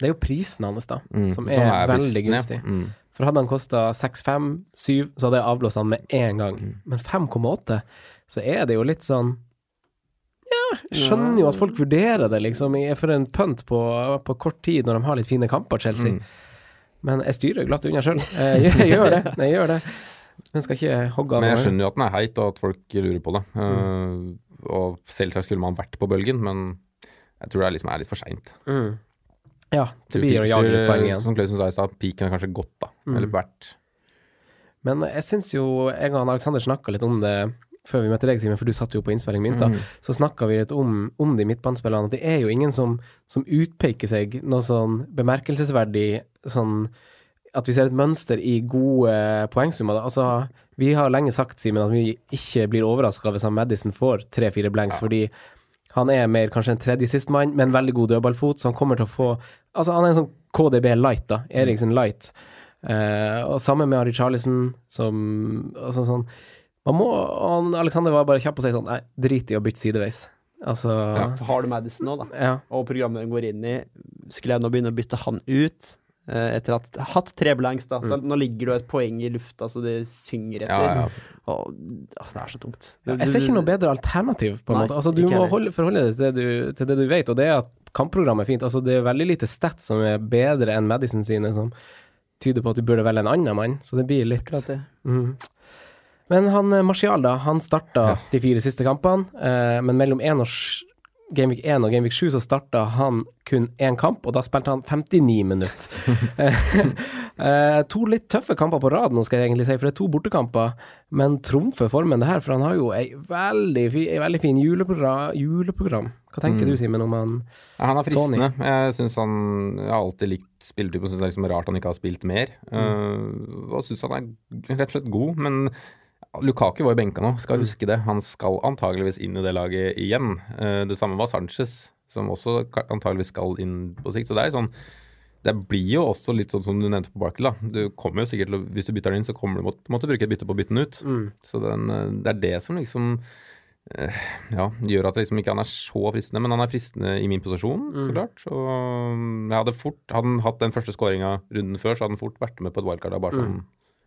Det er jo prisen hans, da, Mm, som er, veldig fristende. gunstig. Mm. For hadde han kosta 6-5, 7, så hadde jeg avblåst han med én gang. Mm. Men 5,8, så er det jo litt sånn Ja, jeg skjønner jo at folk vurderer det, liksom, i- for en pønt på, på kort tid, når de har litt fine kamper, Chelsea. Mm. Men jeg styrer glatt unna sjøl. Jeg, gjør- jeg gjør det. Jeg gjør det. Men skal ikke hogge av Men jeg skjønner jo at den er heit, og at folk lurer på det. Eh, og selvsagt skulle man vært på bølgen, men jeg tror det er liksom er litt for seint. Mm. Ja, det blir å jage litt poeng igjen. Som Klausen sa i stad, peaken er kanskje gått, da. Mm. Eller vært. Men jeg syns jo Jeg og Aleksander Alexander snakka litt om det før vi møtte deg, Simen, for du satt jo på innspilling min. da, mm. Så snakka vi litt om, om de midtbanespillerne. At det er jo ingen som, som utpeker seg noe sånn bemerkelsesverdig sånn At vi ser et mønster i gode poengsummer. da. Altså, vi har lenge sagt, Simen, at vi ikke blir overraska hvis han Madison får tre-fire blanks, fordi han er mer kanskje en tredje sistemann, med en veldig god dødballfot, så han kommer til å få Altså, han er en sånn KDB light, da. Eriksen light. Eh, og sammen med Ari Charlison, som altså sånn Man må han, Alexander var bare kjapp og si sånn Nei, drit i å bytte sideveis. Altså Ja, har du Madison nå, da, Ja. og programmet den går inn i, skulle jeg nå begynne å bytte han ut? eh, etter at hatt tre blanks, da. Mm. Nå ligger det jo et poeng i lufta, så det synger etter. Ja, ja. Og, å, det er så tungt. Ja, jeg ser ikke noe bedre alternativ, på en Nei, måte. Altså, du må holde, forholde deg til det, du, til det du vet, og det er at kampprogrammet er fint. Altså, det er veldig lite stats som er bedre enn Madison sine, som tyder på at du burde velge en annen mann, så det blir litt Klart det. Mhm. Men han eh, Martial, da, han starta de fire siste kampene, eh, men mellom Gameweek 1 og Gameweek 7 så starta han kun én kamp, og da spilte han 59 minutter. Eh, to litt tøffe kamper på rad nå, skal jeg egentlig si, for det er to bortekamper, men trumfer formen det her, for han har jo ei veldig, fi, ei veldig fin juleprogram, juleprogram. Hva tenker Mm. du, Simen, om han Ja, han er fristende. Jeg synes han Jeg har alltid likt spilletypen. Syns det er liksom rart han ikke har spilt mer. Mm. Uh, og syns han er rett og slett god, men Lukaku var jo benka nå, Mm. skal huske det. Han skal antageligvis inn i det laget igjen. Uh, det samme var Sanchez, som også antageligvis skal inn på sikt. Så det er sånn det blir jo også litt sånn som du nevnte på Barkley, da. Du kommer jo sikkert til å, Hvis du bytter den inn, så kommer du måtte, måtte bruke et bytte på å bytte den ut. Mm. Så den, eh, det er det som liksom eh, ja, gjør at det liksom ikke han er så fristende. Men han er fristende i min posisjon, så Mm. klart. Så um, jeg hadde fort Hadde han hatt den første skåringa runden før, så hadde han fort vært med på et wildcard. da, Bare som Mm.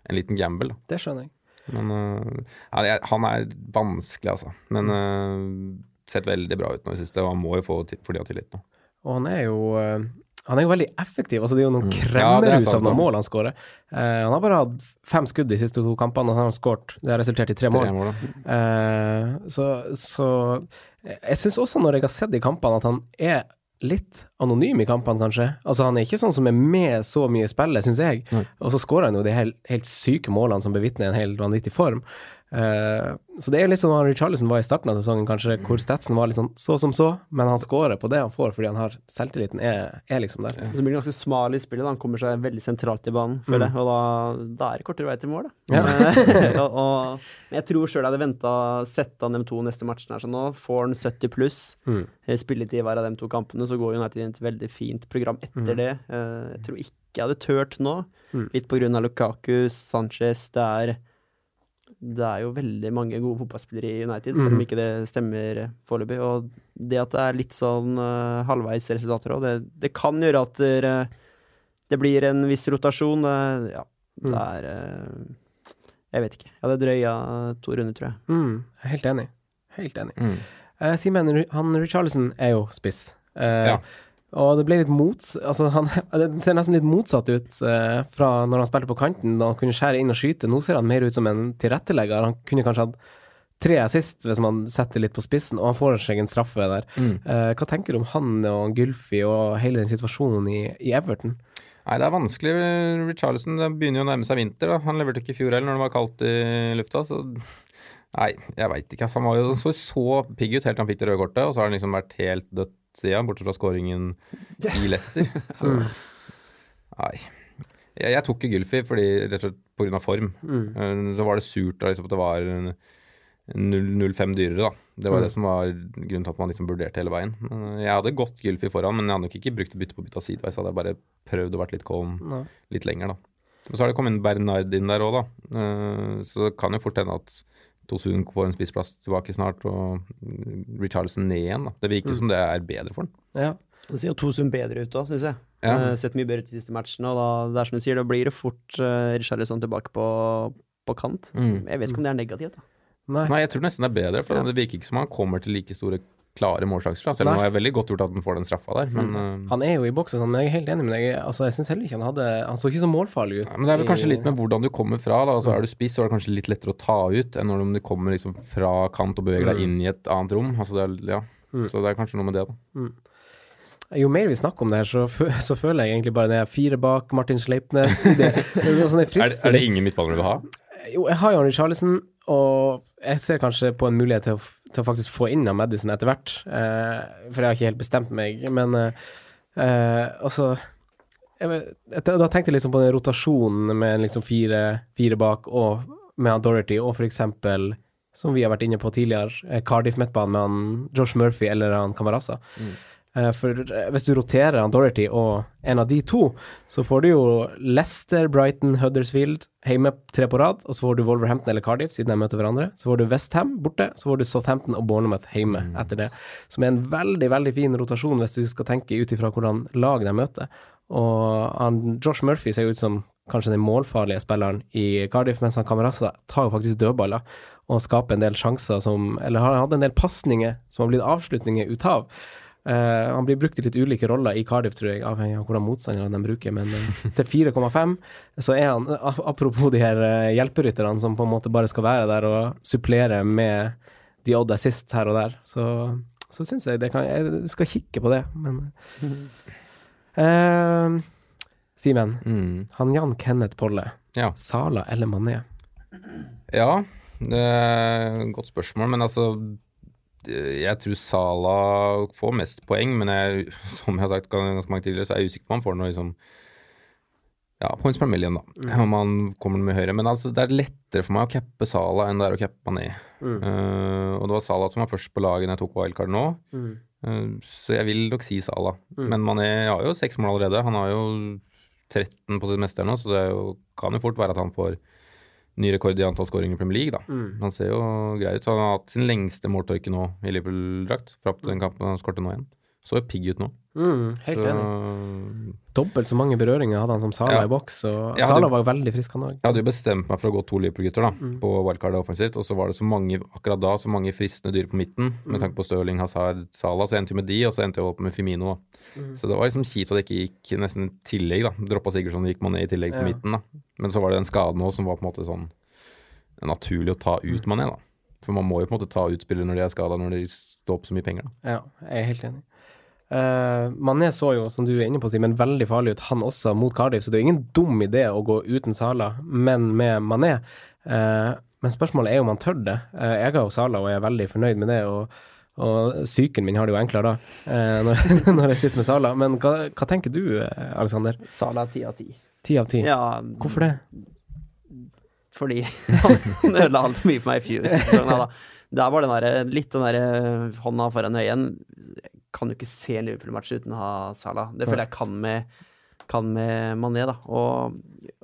en liten gamble. Da. Det skjønner jeg. Men uh, ja, han er vanskelig, altså. Men uh, sett veldig bra ut nå i det siste, og han må jo få ti- for de har tillit nå. Og han er jo eh, han er jo veldig effektiv. altså Det er jo noen Mm. Ja, kremmerhus av noen mål han skårer. Uh, han har bare hatt fem skudd de siste to kampene, og han har skåret. Det har resultert i tre mål. Mål. Eh, så, så jeg syns også, når jeg har sett i kampene, at han er litt anonym i kampene, kanskje. Altså Han er ikke sånn som er med så mye i spillet, syns jeg. Mm. Og så skårer han jo de helt, helt syke målene som bevitner en helt vanvittig form. Eh, så det er litt sånn han Richarlison var i starten av sesongen, kanskje, hvor statsen var litt sånn så som så, men han scorer på det han får fordi han har selvtilliten er, er liksom der. Så blir han ganske smal i spillet. da. Han kommer seg veldig sentralt i banen, føler jeg. Og da, da er det kortere vei til mål, da. Ja. Eh, og, og, men jeg tror sjøl jeg hadde venta sette han dem to neste matchen her, så nå får han 70 pluss. Mm. eh, Spilletid i hver av de to kampene, så går United inn i et veldig fint program etter det. Eh, Jeg tror ikke jeg hadde turt nå, Mm. litt på grunn av Lukaku, Sanchez. Det er det er jo veldig mange gode fotballspillere i United, selv om Mhm. ikke det stemmer foreløpig. Og det at det er litt sånn uh, halvveis resultater òg, det, det kan gjøre at det, det blir en viss rotasjon. Uh, ja, det Mm. er eh, Jeg vet ikke. Jeg hadde drøya to runder, tror jeg. Mm, helt enig. Helt enig. Mm. Simen, han Richarlison er jo spiss. Eh, Ja. Og det ble litt mots... Altså, han, det ser nesten litt motsatt ut eh, fra når han spilte på kanten, da han kunne skjære inn og skyte. Nå ser han mer ut som en tilrettelegger. Han kunne kanskje hatt tre assist hvis man setter litt på spissen, og han får seg en straffe der. Mm. Eh, hva tenker du om han og Gylfi og hele den situasjonen i, i Everton? Nei, det er vanskelig. Richarlison begynner jo å nærme seg vinter. da. Han leverte ikke i fjor heller når det var kaldt i lufta. så... Nei, jeg veit ikke. Han var jo så, så pigg ut helt til han fikk det røde kortet, og så har han liksom vært helt dødt siden, bortsett fra skåringen i Leicester. Så nei. Jeg, jeg tok ikke Gylfi fordi, rett og slett pga. form. Mm. Så var det surt da, liksom, at det var en- en 0,5 dyrere, da. Det var det som var grunnen til at man liksom vurderte hele veien. Jeg hadde gått Gylfi foran, men jeg hadde nok ikke brukt bytte på bytte av sideveis. Hadde jeg bare prøvd å vært litt calm Nei. litt lenger, da. Og så har det kommet inn Bernard inn der òg, da. Eh, Så det kan jo fort hende at Tosun får en spissplass tilbake snart, og Richarlison ned igjen, da. Det virker som det er bedre for ham. Ja. Det ser jo Tosun bedre ut òg, syns jeg. Ja. Eh, sett mye bedre ut de siste matchene, og da, det er som du sier, da blir det fort uh, Richarlison tilbake på, på kant. Mm. Jeg vet ikke om det er negativt, da. Nei. Nei, jeg tror nesten det er bedre, for Ja. det virker ikke som han kommer til like store klare målsjanser. Selv om det er veldig godt gjort at han får den straffa der, men mm. Han er jo i boksen, sånn, men jeg er helt enig med deg. Altså, jeg syns heller ikke han hadde Han så ikke så målfarlig ut. Ja, men det er vel kanskje litt med hvordan du kommer fra. da, altså Er du spiss, så er det kanskje litt lettere å ta ut enn når du kommer liksom fra kant og beveger deg Mm. inn i et annet rom. altså det er, ja. Så det er kanskje noe med det, da. Jo mer vi snakker om det her, så, så føler jeg egentlig bare det er fire bak Martin Sleipnes. Det, det, er sånn Er, er det ingen midtbaner du vil ha? Jo, jeg har jo Arne Charlison, og jeg ser kanskje på en mulighet til å, til å faktisk få inn av Madison etter hvert. Eh, for jeg har ikke helt bestemt meg. Men eh, eh, altså jeg, Da tenkte jeg liksom på den rotasjonen med liksom fire, fire bak, og med Dorothy, og for eksempel, som vi har vært inne på tidligere, eh, Cardiff midtbanen med han Josh Murphy eller han Kamarasa. Eh, For eh, hvis du roterer han Dorothy og en av de to, så får du jo Leicester, Brighton, Huddersfield hjemme tre på rad, og så får du Wolverhampton eller Cardiff siden de møter hverandre. Så får du Westham borte, så får du Southampton og Bournemouth hjemme etter det. Som er en veldig, veldig fin rotasjon hvis du skal tenke ut ifra hvordan lag de møter. Og han, Josh Murphy ser jo ut som kanskje den målfarlige spilleren i Cardiff, mens han Kamerasa tar jo faktisk dødballer og skaper en del sjanser som Eller har hatt en del pasninger som har blitt avslutninger ut av. Eh, han blir brukt i litt ulike roller i Cardiff, tror jeg, avhengig av hvordan motstanderne de bruker. Men uh, til 4,5 så er han, apropos de her uh, hjelperytterne som på en måte bare skal være der og supplere med de odd assist her og der, så, så syns jeg det kan Jeg skal kikke på det, men eh, Simen, Mm. han Jan Kenneth Polle, Ja. Sala eller Mané? Ja, godt spørsmål, men altså jeg tror Sala får mest poeng, men jeg, som jeg har sagt ganske mange tidligere, så er jeg usikker på om han får noe liksom ja, points per million, da. Om han kommer med høyere. Men altså, det er lettere for meg å cappe Sala enn det er å cappe Mané. Eh, og det var Sala som var først på laget da jeg tok wildcard nå. Eh, så jeg vil nok si Sala. Men Mané har jo seks mål allerede. Han har jo 13 på sitt meste nå, så det jo, kan jo fort være at han får ny rekord i antall skåringer i Premier League, da. Han ser jo grei ut. Så han har hatt sin lengste måltorke nå i Liverpool-drakt, fra den kampen han skårte nå igjen. Så jo pigg ut nå. Mm, helt Så, enig. Dobbelt så mange berøringer hadde han som Sala Ja. i boks, og hadde- Sala var jo veldig frisk, han òg. Jeg hadde jo bestemt meg for å gå to Liverpool-gutter da, på wildcard offensivt, og så var det så mange, akkurat da, så mange fristende dyr på midten, med tanke på Stirling, Hazard, Sala, så endte jo med de, og så endte jeg opp med Femino. Da. Så det var liksom kjipt at det ikke gikk nesten i tillegg, da. Droppa Sigurdsson gikk gikk ned i tillegg på Ja. midten, da. Men så var det den skaden òg som var på en måte sånn naturlig å ta ut Mané, da. For man må jo på en måte ta ut spillere når de er skada, når de står opp så mye penger, da. Ja, jeg er helt enig. Uh, Mané så jo, som du er inne på, Simen, veldig farlig ut, han også, mot Cardiff. Så det er ingen dum idé å gå uten Sala, men med Mané. Uh, men spørsmålet er om han tør det. Uh, jeg har jo Sala og er veldig fornøyd med det. og og psyken min har det jo enklere da, når, når jeg sitter med Sala. Men hva, hva tenker du, Aleksander? Alexander? Sala ti av ti. Ti av ti? Ja, Hvorfor det? fordi han ødela altfor mye for meg i fjor. Der var den der, litt den der hånda foran øyet. Kan jo ikke se en Liverpool-match uten å ha Salah. Det føler jeg kan med, kan med Mané, da. Og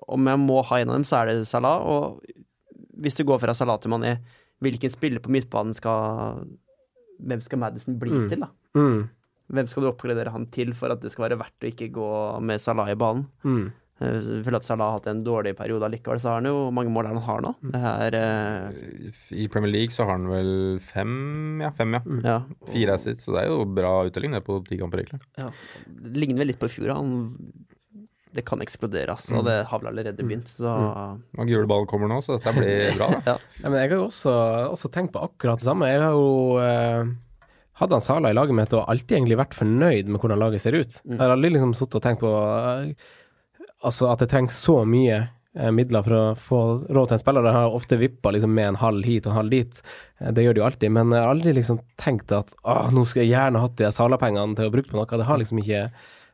om jeg må ha en av dem, så er det Salah. Og hvis du går fra Salah til Mané, hvilken spiller på midtbanen skal Hvem skal Madison bli Mm. til, da? Mm. Hvem skal du oppgradere han til for at det skal være verdt å ikke gå med Salah i banen? Mm. Eh, Jeg føler at Salah har hatt en dårlig periode likevel, så har han jo mange mål han har nå. Det er uh... I Premier League så har han vel fem, ja. Fem, ja. ja. Fire sitt så det er jo bra uttelling det på ti kamper, egentlig. ja. Det ligner vel litt på i fjor. Han Det kan eksplodere, altså. Og det har vel allerede begynt, så Og gule ball kommer nå, så dette blir bra. Ja. Ja, men jeg har jo også, også tenkt på akkurat det samme. Jeg har jo uh hadde han Sala i laget mitt og alltid egentlig vært fornøyd med hvordan laget ser ut. Jeg har aldri liksom sittet og tenkt på altså at det trengs så mye eh, midler for å få råd til en spiller. Det har ofte vippa liksom med en halv hit og en halv dit. Eh, Det gjør det jo alltid, men jeg har aldri liksom tenkt at ah, nå skulle jeg gjerne hatt de Sala-pengene til å bruke på noe. Det har liksom ikke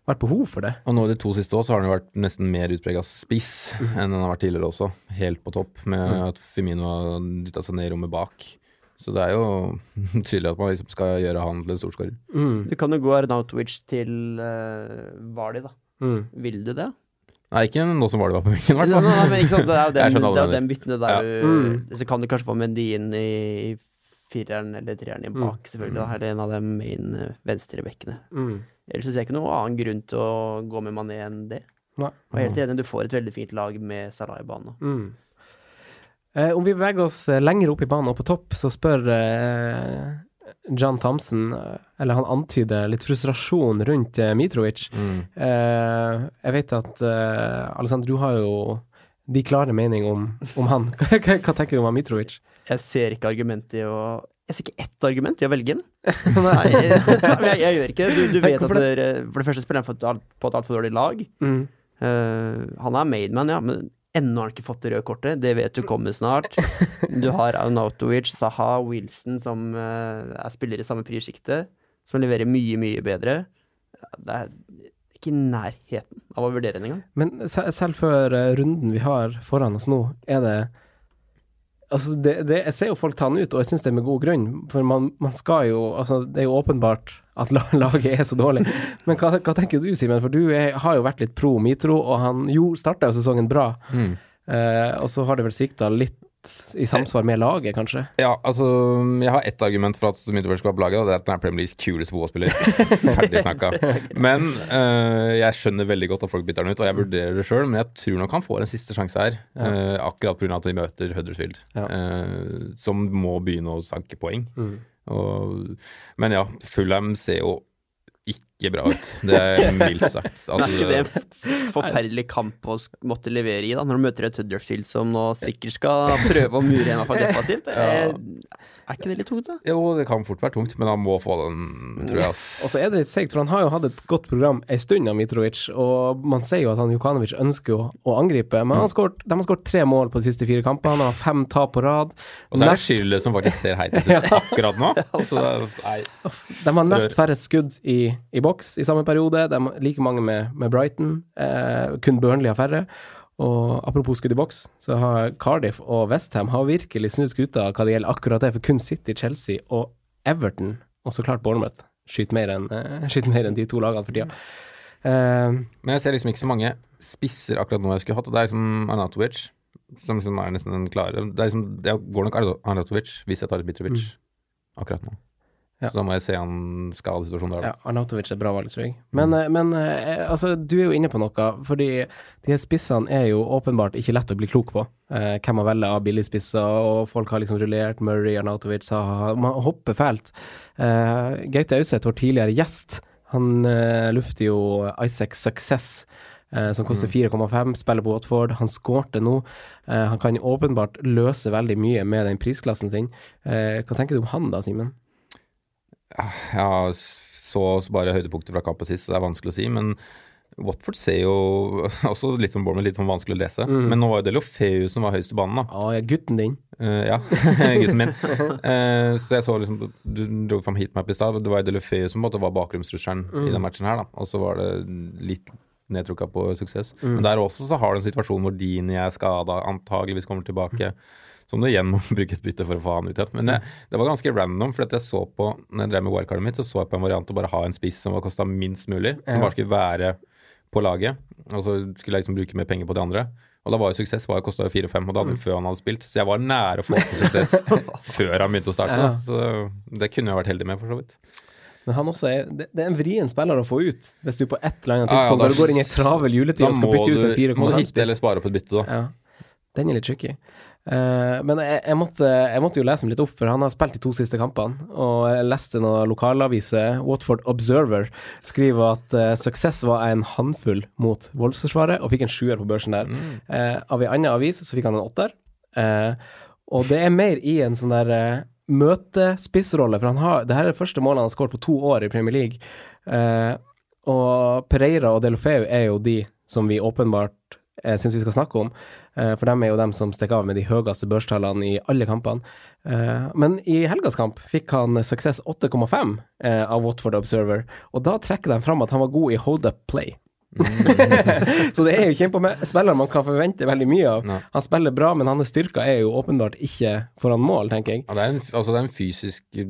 vært behov for det. Og nå i de to siste år så har han vært nesten mer utprega spiss enn han har vært tidligere også. Helt på topp, med at Firmino har dytta seg ned i rommet bak. Så det er jo tydelig at man liksom skal gjøre han til en storskårer. Mm. Du kan jo gå Arnautovic til uh, Vali, da. Mm. Vil du det? Nei, ikke nå som var det var på benken, i hvert fall. nei, men ikke sant, det er jo den, det er den byttene der Ja. Mm. Så kan du kanskje få Mendy inn i fireren eller treeren inn bak, selvfølgelig. Da, er det en av de main eh, venstrebekkene. Mm. Ellers så ser jeg ikke noen annen grunn til å gå med Mané enn det. Nei. Og jeg er helt enig, du får et veldig fint lag med Salah i banen. Mm. Eh, om vi beveger oss eh, lenger opp i banen og på topp, så spør eh, John Thompson, eh, eller han antyder litt frustrasjon rundt eh, Mitrovic. Mm. Eh, jeg vet at eh, Alexander, du har jo de klare mening om, om han. Hva, hva, tenker du om Mitrovic? Jeg ser ikke argument i å Jeg ser ikke ett argument i å velge den. Nei, jeg, jeg, jeg gjør ikke det. Du, du vet at Hvorfor det? dere, For det første spiller han alt- på et altfor dårlig lag. Mm. Uh, han er made man, ja, men ennå har han ikke fått det røde kortet. Det vet du kommer snart. Du har Arnautovic, Saha, Wilson, som uh, er spillere i samme prissjikte, som leverer mye, mye bedre. Det er ikke i nærheten av å vurdere den engang. Men selv før eh, runden vi har foran oss nå, er det Altså, det, det, jeg ser jo folk ta den ut, og jeg syns det er med god grunn. For man, man skal jo Altså, det er jo åpenbart at laget er så dårlig. Men hva, hva tenker du, Simen? For du er, har jo vært litt pro Mitro, og han jo starta jo sesongen bra. Mm. Eh, og så har det vel svikta litt i samsvar med laget, kanskje? Ja, altså Jeg har ett argument for at Mitrovic skal på laget, og det er at han er Premier Leagues kuleste fotballspiller. Ferdig snakka. Men øh, jeg skjønner veldig godt at folk bytter han ut, og jeg vurderer det sjøl, men jeg tror nok han får en siste sjanse her. Uh, akkurat pga. at vi møter Huddersfield, Ja. øh, som må begynne å sanke poeng. Mm. Og, men ja, Fulham ser jo ikke bra ut. Det er mildt sagt. Det er ikke det en Altså, forferdelig kamp å måtte levere i, da, når du møter et Huddersfield som nå sikkert skal prøve å mure en iallfall defensivt? Det Er, er ikke det litt tungt, da? jo, det kan fort være tungt, men han må få den, tror jeg. Og så er det litt seigt, for han har jo hatt et godt program ei stund av Mitrovic, og man ser jo at han Jukanovic ønsker å, å angripe. Men han har skårt, de har skåret tre mål på de siste fire kampene, han har fem tap på rad. Og så er det Nest- Schürrle som faktisk ser heitest ut akkurat nå. Så det er, nei. De har nest færre skudd i, i boks i samme periode. Det er like mange med, med Brighton. Eh, kun Burnley har færre. Og apropos skudd i boks, så har Cardiff og Westham har virkelig snudd skuta hva det gjelder akkurat det, for kun City, Chelsea og Everton, og så klart Bournemouth, skyter mer enn eh, mer de to lagene for tida. Eh, Men jeg ser liksom ikke så mange spisser akkurat nå jeg skulle hatt. og Det er liksom Arnautovic, som liksom er nesten den klare. Det er liksom, jeg går nok Arnatovic hvis jeg tar et Mitrovic akkurat nå. Ja. Så da må jeg se en skadesituasjonen der. Ja. Arnautovic er bra valg, tror jeg. Men, mm. men eh, altså, du er jo inne på noe, fordi de her spissene er jo åpenbart ikke lett å bli klok på. Eh, hvem man velger av billigspisser, og folk har liksom rullert Murray, Arnautovic, Saha Man hopper fælt. Eh, Gaute Auseth, vår tidligere gjest, han eh, lufter jo Isaac Success. eh, som koster 4,5, spiller på Watford. Han skårte nå. Eh, han kan åpenbart løse veldig mye med den prisklassen sin. Eh, hva tenker du om han da, Simen? Jeg så bare høydepunktet fra kampen sist, så det er vanskelig å si. Men Watford ser jo også litt som Bournemouth, litt sånn vanskelig å lese. Mm. Men nå var jo Delofeu som var høyest i banen, da. Ja, ja, gutten din. Uh, ja, gutten min. Uh, så jeg så liksom Du dro fram heatmap i stad. Det var Delofeu som måtte være bakromstrusselen Mm. i den matchen her, da. Og så var det litt nedtrukka på suksess. Mm. Men der også så har du en situasjon hvor Dini er skada, antageligvis kommer tilbake. Som du igjen må bruke et bytte for å få ut. Men det, det var ganske random, for at jeg så på når jeg drev med wildcardet mitt, så så jeg på en variant å bare ha en spiss som var kosta minst mulig. Som bare skulle være på laget. Og så skulle jeg liksom bruke mer penger på de andre. Og da var jo suksess var jo kosta jo 4-5, og det hadde jo før han hadde spilt. Så jeg var nære å få til suksess før han begynte å starte. Ja. Da. Så det kunne jeg vært heldig med, for så vidt. Men han også er, det, det er en vrien spiller å få ut, hvis du på et eller annet Ja, ja, tidspunkt da- bare går inn i en travel juletid og skal bytte ut en du- må du hitte eller spare opp et bytte, da. Ja, den er litt tricky. Eh, men jeg, jeg, måtte, jeg måtte jo lese ham litt opp, for han har spilt de to siste kampene. Og jeg leste noen lokalaviser, Watford Observer, skriver at uh, suksess var en håndfull mot voldsforsvaret, og fikk en sjuer på børsen der. Eh, av ei anna avis så fikk han en åtter. Uh, og det er mer i en sånn der uh, møtespissrolle, for han har Det her er det første målet han har skåret på to år i Premier League. Eh, og Pereira og Delofeu er jo de som vi åpenbart jeg syns vi skal snakke om. Eh, for dem er jo dem som stikker av med de høyeste børstallene i alle kampene. Eh, men i helgas kamp fikk han suksess 8,5 eh, av Watford Observer, og da trekker de fram at han var god i hold up play. så det er jo ikke en spiller man kan forvente veldig mye av. Nei. Han spiller bra, men hans styrker er jo åpenbart ikke foran mål, tenker jeg. Ja, det, er en, altså, det er en fysisk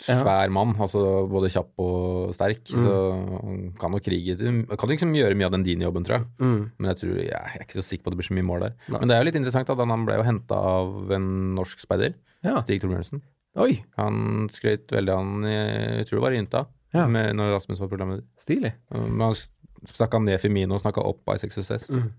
svær mann, altså både kjapp og sterk. Mm. Så han kan jo krige til Kan liksom gjøre mye av den dine jobben, tror jeg. Mm. Men jeg, tror, jeg er ikke så sikker på at det blir så mye mål der. Nei. Men det er jo litt interessant at han ble jo henta av en norsk speider, Ja. Stig Torbjørnsen. Oi, Han skrøt veldig av han Jeg tror det var i Inta, Ja. med, når Rasmus var programleder. stilig. Men han snakka ned Femino og snakka opp Isaac Success. Mm.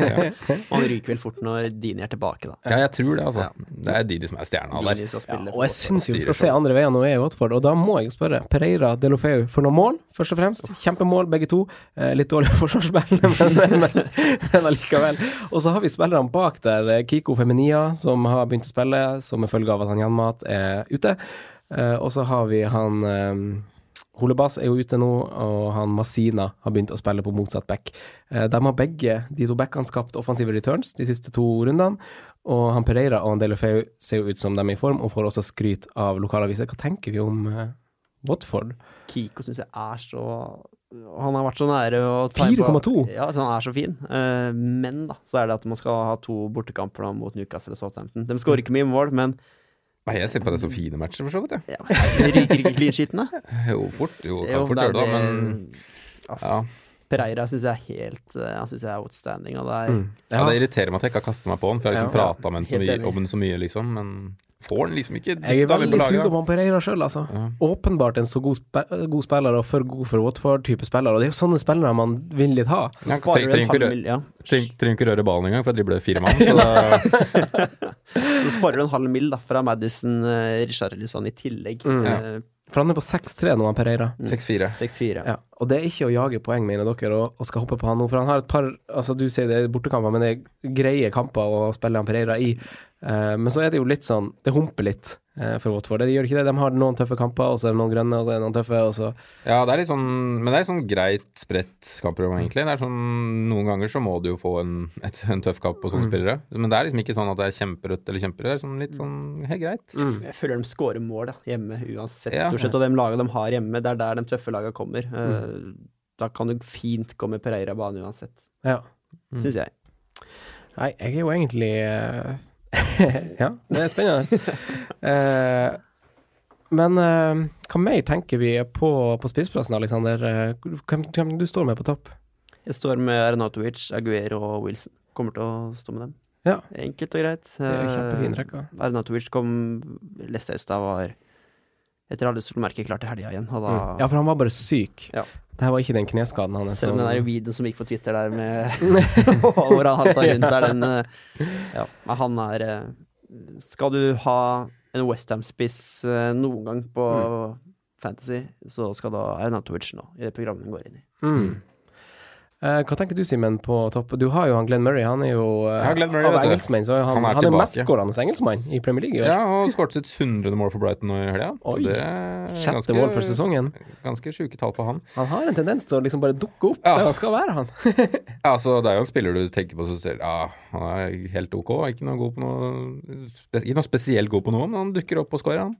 Ja. Man ryker vel fort når Dini er tilbake, da. ja, jeg tror det, altså. Ja. Det er Didi som er stjerna der. Ja, og jeg syns jo vi skal se andre veier nå er i Watford, og da må jeg spørre. Pereira, Delofeu for noen mål, først og fremst. Kjempemål, begge to. Eh, litt dårlig forsvarsspill, men, men, men allikevel. Og så har vi spillerne bak der. eh, Kiko Feminia, som har begynt å spille som en følge av at han Janmat er ute. Eh, og så har vi han eh, Holebas er jo ute nå, og han Masina har begynt å spille på motsatt back. Eh, de har begge, de to backene, skapt offensive returns de siste to rundene. Og han Pereira og han Delefeu ser jo ut som de er i form, og får også skryt av lokalaviser. Hva tenker vi om eh, Watford? Kiko syns jeg er så Han har vært så nære å ta på- 4,2? Ja, så han er så fin. Eh, men da, så er det at man skal ha to bortekamper mot Newcastle og Southampton. De skårer ikke mye mål, men Nei, jeg ser på det som fine matcher, for så vidt. jeg. ja, ryker ikke clean sheetene. Jo, fort. Jo, kan Jo, fort gjøre det, da, men Ja, ja. Pereira syns jeg er helt eh, Han syns jeg er outstanding. Og det er, ja. Det irriterer meg at jeg ikke har kastet meg på den, for jeg har liksom Ja. prata enig. om den så mye, liksom. Men får den liksom ikke Jeg er dytta veldig på laget. sugen da. på han Pereira sjøl, altså. Ja. Åpenbart en så god, spe god spiller, og for god for Watford-type spiller. Og det er jo sånne spillere man vil litt ha. Ja, trenger ikke ja. røre ballen engang for jeg dribler fire mann. Så da, Så sparer du en halv mil da, fra Madison uh, Richarlison i tillegg. Mm. Eh, For han er på 6-3 nå, han Pereira. 6-4. 6-4. Ja, og det er ikke å jage poeng, mener dere, og, og skal hoppe på han nå. For han har et par Altså, du sier det er bortekamper, men det er greie kamper å spille han Pereira i. Eh, men så er det jo litt sånn Det humper litt eh, for Watford. De gjør ikke det. De har noen tøffe kamper, og så er det noen grønne, og så er det noen tøffe, og så Ja, det er litt sånn Men det er sånn greit spredt kampprogram, egentlig. Det er sånn Noen ganger så må du jo få en, et, en tøff kamp på sånne spillere. Men det er liksom ikke sånn at det er kjemperødt eller kjemperødt. Det er sånn litt sånn helt greit. Jeg føler de scorer mål da, hjemme uansett, Ja. stort sett. Og de lagene de har hjemme, det er der de tøffe lagene kommer. Mm. Da kan du fint komme Pereira bane uansett, Ja. syns jeg. Nei, jeg er jo egentlig eh, Ja, det er spennende. Eh, men eh, hva mer tenker vi på, på spissplassen, Aleksander? Eh, Hvem, hvem du står med på topp? Jeg står med Arenatovic, Aguero og Wilson. Kommer til å stå med dem. Ja. Enkelt og greit. Eh, kjempefin rekke. Arnautovic kom Leste i stad var etter alle solmerker klart til helga igjen. Da, Mm. Ja, for han var bare syk. Ja. Det her var ikke den kneskaden hans. Selv om den der videoen som gikk på Twitter der med Hvor han halta rundt der, den eh, Ja, men han er eh, Skal du ha en Westham-spiss eh, noen gang på Fantasy, så skal da Arnatovic nå, i det programmet hun går inn i. Mm. Eh, hva tenker du, Simen, på topp? Du har jo han Glenn Murray. Han er jo eh, Glenn Murray, av engelskmenn, så han, Han er han er mestskårende engelskmann i Premier League i år. Ja, og skåret sitt 100. mål for Brighton nå i helga. Så Sjette ganske- mål for sesongen. Ganske sjuke tall på han. Han har en tendens til å liksom bare dukke opp Ja. der han skal være, han. Ja, altså, det er jo en spiller du tenker på som ser Ja, han er helt ok. Ikke noe, god på noe, ikke noe spesielt god på noe, men han dukker opp og skårer, han.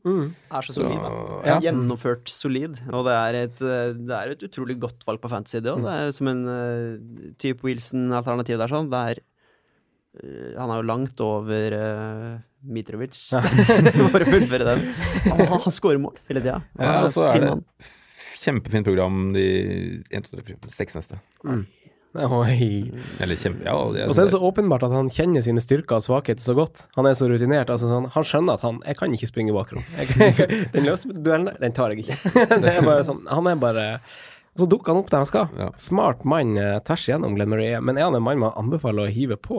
Er så solid, da. ja. Gjennomført solid. Og det er, et, eh, det er et utrolig godt valg på fantasy, det òg. Det er som en type Wilson-alternativ der, sånn. Det er eh, Han er jo langt over uh, Mitrovic. Bare fullføre den. Han, han, han scorer mål hele tida. Ja, og så er det kjempefint program de en, to, tre, fire, seks neste. Oi. Eller kjempe... Ja, det, Og så er det så åpenbart at han kjenner sine styrker og svakheter så godt. Han er så rutinert. Altså sånn, han skjønner at han Jeg kan ikke springe bakrom. Jeg, jeg, den løsduellen der, den tar jeg ikke. Det er bare sånn, han er bare Så dukker han opp der han skal. Ja. Smart mann eh, tvers igjennom Glenn Murray, men er han en mann man anbefaler å hive på?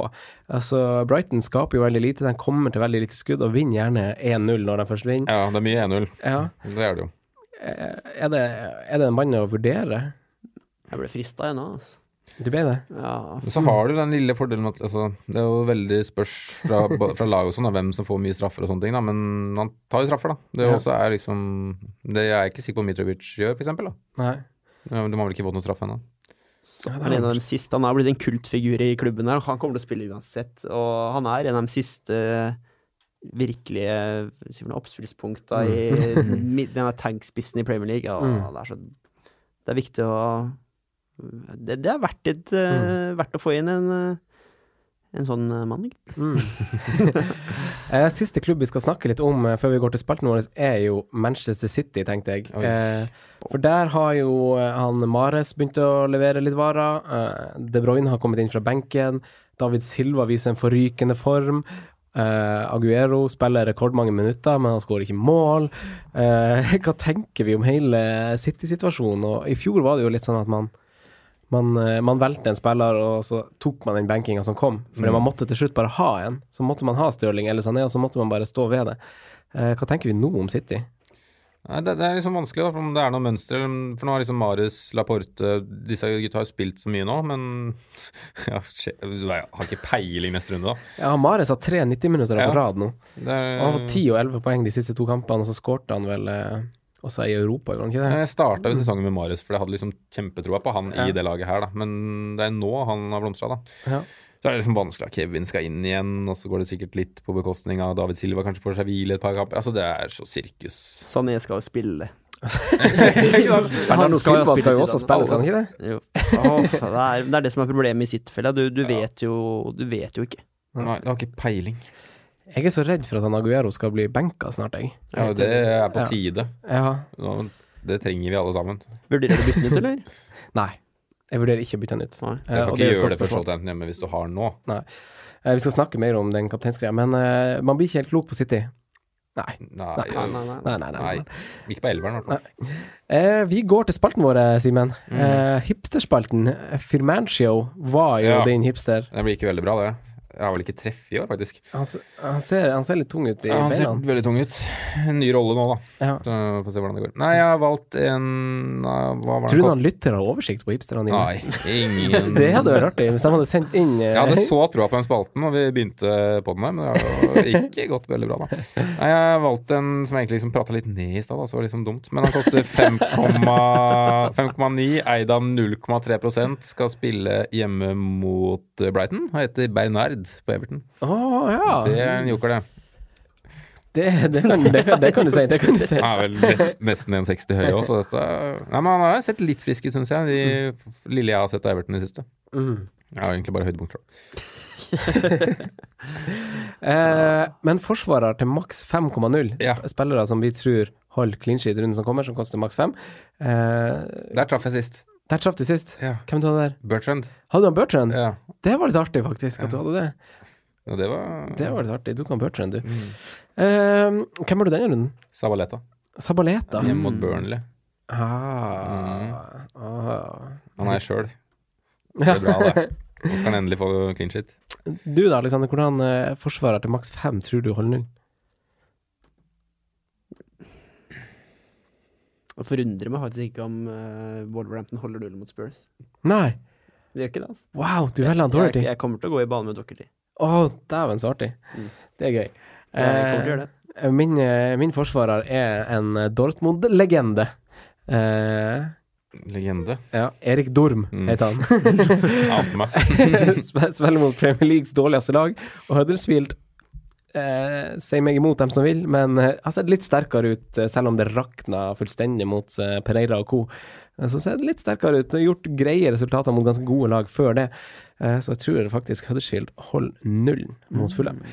Altså, Brighton skaper jo veldig lite, de kommer til veldig lite skudd og vinner gjerne 1-0 når de først vinner. ja, det er mye 1-0. Ja. Det er det jo. Eh, Er det, er det en mann å vurdere? Jeg ble frista ennå, altså. Du ble det? Ja. Men så har du den lille fordelen at altså, Det er jo veldig spørs fra, fra laget og sånn, hvem som får mye straffer og sånne ting, da. Men han tar jo straffer, da. Det Ja. også er liksom Det er jeg ikke sikker på om Mitrovic gjør, Nei. Ja, De har vel ikke fått noen straff ennå. Han er en av de siste. Han har blitt en kultfigur i klubben her. Han kommer til å spille uansett. Og han er en av de siste virkelige oppspillspunkta mm. i denne tankspissen i Premier League. Og Mm. det, er så, det er viktig å Det, det er verdt, et, mm. verdt å få inn en, eh, en sånn eh, mann. gitt. Mm. eh, siste klubb vi skal snakke litt om eh, før vi går til spalten vår, er jo Manchester City, tenkte jeg. Eh, for der har jo han Mares begynt å levere litt varer. De Bruyne har kommet inn fra benken. David Silva viser en forrykende form. Aguero spiller rekordmange minutter, men han skårer ikke mål. Hva tenker vi om hele City-situasjonen? Og I fjor var det jo litt sånn at man man, eh, man valgte en spiller, og så tok man den bankinga som kom. Fordi Mm. man måtte til slutt bare ha en. Så måtte man ha Stirling eller Sané, og så måtte man bare stå ved det. Eh, hva tenker vi nå om City? Nei, det, det er liksom vanskelig, da, om det er noe mønster. For nå har liksom Marius, Laporte Disse gutta har spilt så mye nå, men ja, Jeg har ikke peiling neste runde, da. Ja, Marius har tre 90-minutter Ja. rad nå. Er, Han har fått 10 og 11 poeng de siste to kampene, og så skårte han vel eh, også i Europa, gjorde han ikke det? Jeg starta sesongen med Marius, for jeg hadde liksom kjempetroa på han Ja. i det laget her, da. Men det er nå han har blomstra, da. Ja. Så er det liksom vanskelig at Kevin skal inn igjen, og så går det sikkert litt på bekostning av David Silva, kanskje får seg hvile et par kamper. Altså, det er så sirkus. Sané skal jo spille. Han Silva skal jo også spille, skal han ikke det? Jo. Oh, det, er, det er det som er problemet i sitt felle. Du, du vet jo Du vet jo ikke. Nei, du har ikke peiling. Jeg er så redd for at han Aguero skal bli benka snart, jeg. Ja, det er på tide. Ja. Nå- Det trenger vi alle sammen. Vurderer du å bytte den ut, eller? Nei. Jeg vurderer ikke å bytte den ut. Nei. Jeg Eh, kan ikke er gjøre det for. Southampton hjemme hvis du har nå. Nei. Vi skal snakke mer om den kapteinsgreia, men uh, man blir ikke helt klok på City. Nei. Nei, Nei, nei, nei. Nei, nei, nei. nei. Ikke på elveren, i hvert fall. Eh, vi går til spalten vår, Simen. Mm. Eh, hipsterspalten. Firmancio var jo Ja. din hipster. Den blir ikke veldig bra, det. Jeg har vel ikke treff i år, faktisk. Han, han, ser, han ser litt tung ut i Ja, han ser beina. veldig tung ut. En ny rolle nå, da. Ja. Så Får se hvordan det går. Nei, jeg har valgt en Hva var Tror du han lytter har oversikt på hipsterne dine? Nei, ingen Det hadde vært artig hvis han hadde sendt inn uh... Jeg hadde så troa på den spalten når vi begynte på den her, men det har ikke gått veldig bra, da. Nei, jeg har valgt en som egentlig liksom prata litt ned i stad, så var det liksom dumt. Men han koster 5,9, 5,9, eid av 0,3% skal spille hjemme mot Brighton. Han heter Bernard på Everton. Oh, ja. Det er en joker, det. Det, det, kan, det, kan, det kan du si. Det kan du si. Han er vel nest, nesten 1,60 høy òg, så dette Nei, men han har sett litt frisk ut, syns jeg, de lille jeg har sett av Everton i det siste. Mm. Jeg har egentlig bare høydepunkter. Eh, men forsvarer til maks 5,0. Ja. Spillere som vi tror holder clean sheet runden som kommer, som koster maks 5. Eh, Der traff jeg sist. Der traff du sist. Ja. Hvem du hadde der? Bertrand. Hadde du han Bertrand? Ja. Det var litt artig, faktisk, at du hadde det. ja, det var Det var litt artig. Du kan Bertrand, du. Mm. Uh, hvem har du denne runden? Sabaleta. Sabaleta. Hjemme mot Burnley. Ah. ah. Han er sjøl. Det er bra, det. Nå skal han endelig få clean shit. Du da, Alexander, hvordan uh, forsvarer til maks 5 tror du holder null? Det forundrer meg faktisk ikke om uh, Wolverhampton holder null mot Spurs. Nei. Det gjør ikke det, altså. Wow, du er Jeg, Doherty. jeg kommer til å gå i bane med Dockerty. Å, dæven så artig. Mm. Det er gøy. Jeg kommer til å gjøre det. Eh, Min, eh, min forsvarer er en Dortmund-legende. Eh, Legende. ja, Erik Dorm Mm. heter han. Ante meg. Sp- Spiller mot Premier Leagues dårligste lag, og Huddersfield eh, sier meg imot dem som vil, men eh, har sett litt sterkere ut, eh, selv om det rakna fullstendig mot eh, Pereira og co. Så ser det litt sterkere ut. Gjort greie resultater mot ganske gode lag før det. Eh, Så jeg tror faktisk Huddersfield holder nullen mot Fulham.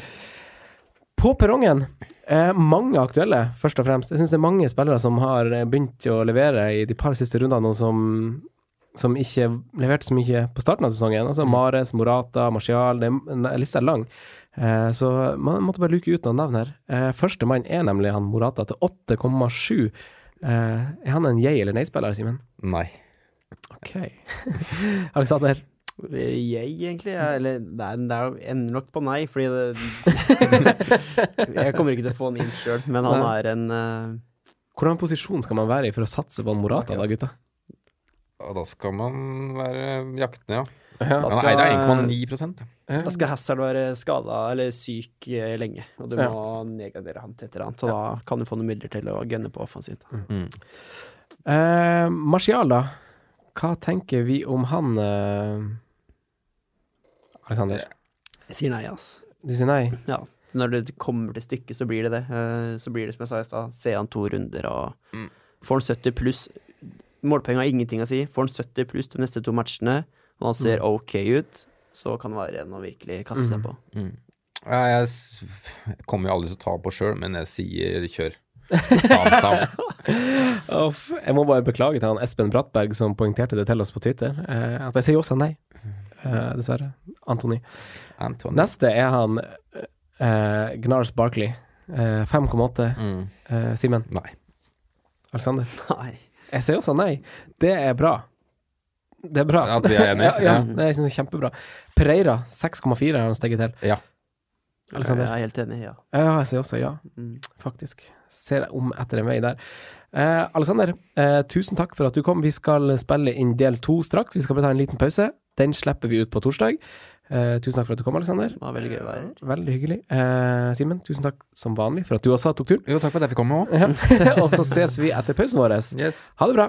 På perrongen, eh, mange aktuelle, først og fremst. Jeg syns det er mange spillere som har begynt å levere i de par siste rundene som, som ikke leverte så mye på starten av sesongen. Altså Mares, Morata, Martial. Det lista er lang. Eh, så man måtte bare luke ut noen navn her. Eh, Førstemann er nemlig han Morata til 8,7. Eh, er han en jeg- eller nei-spiller, Simen? Nei. Ok. Alexander? Jeg, egentlig. Jeg, eller det er, det er ender nok på nei, fordi det Jeg kommer ikke til å få han inn sjøl, men han Nei. er en uh... Hvordan posisjon skal man være i for å satse på en Morata, da, gutta? Da skal man være jaktende, ja. Ja. Da Han skal- eide 1,9 Da skal Hazard være skada eller syk eh, lenge, og du Ja. må nedgradere han til et eller annet. Så da kan du få noen midler til å gunne på offensivt. mm. Uh, Martial, da. Hva tenker vi om han, uh, Alexander? Jeg sier nei, altså. Du sier nei? Ja. Når det kommer til stykket, så blir det det. Eh, Så blir det som jeg sa i stad, se han to runder og Mm. Får han 70 pluss Målpenger har ingenting å si. Får han 70 pluss de neste to matchene, og han ser ok ut, så kan det være en å virkelig kaste seg på. Mm. Ja, jeg, kommer jo aldri til å ta på sjøl, men jeg sier kjør. Uff, jeg må bare beklage til han Espen Brattberg som poengterte det til oss på Twitter, eh, at jeg sier også nei. Eh, dessverre. Antony. Neste er han eh, Gnars Barkley. Eh, 5,8. Mm. Eh, Simen? Nei. Alexander? Nei. Jeg sier også nei. Det er bra. Det er bra. At vi er enige? ja, ja, Ja. det synes jeg er kjempebra. Pereira, 6,4 har han steget til. Ja. Alexander? Jeg er helt enig, ja. Ja, jeg sier også ja, Mm. faktisk. Ser om etter en vei der. Eh, Alexander, eh, tusen takk for at du kom. Vi skal spille inn del to straks. Vi skal bare ta en liten pause. Den slipper vi ut på torsdag. Eh, tusen takk for at du kom, Alexander. Det var veldig gøy å være her. Veldig hyggelig. Eh, Simen, tusen takk som vanlig for at du også tok turen. Jo, takk for at jeg fikk komme òg. Ja. Og så ses vi etter pausen vår. Yes. Ha det bra.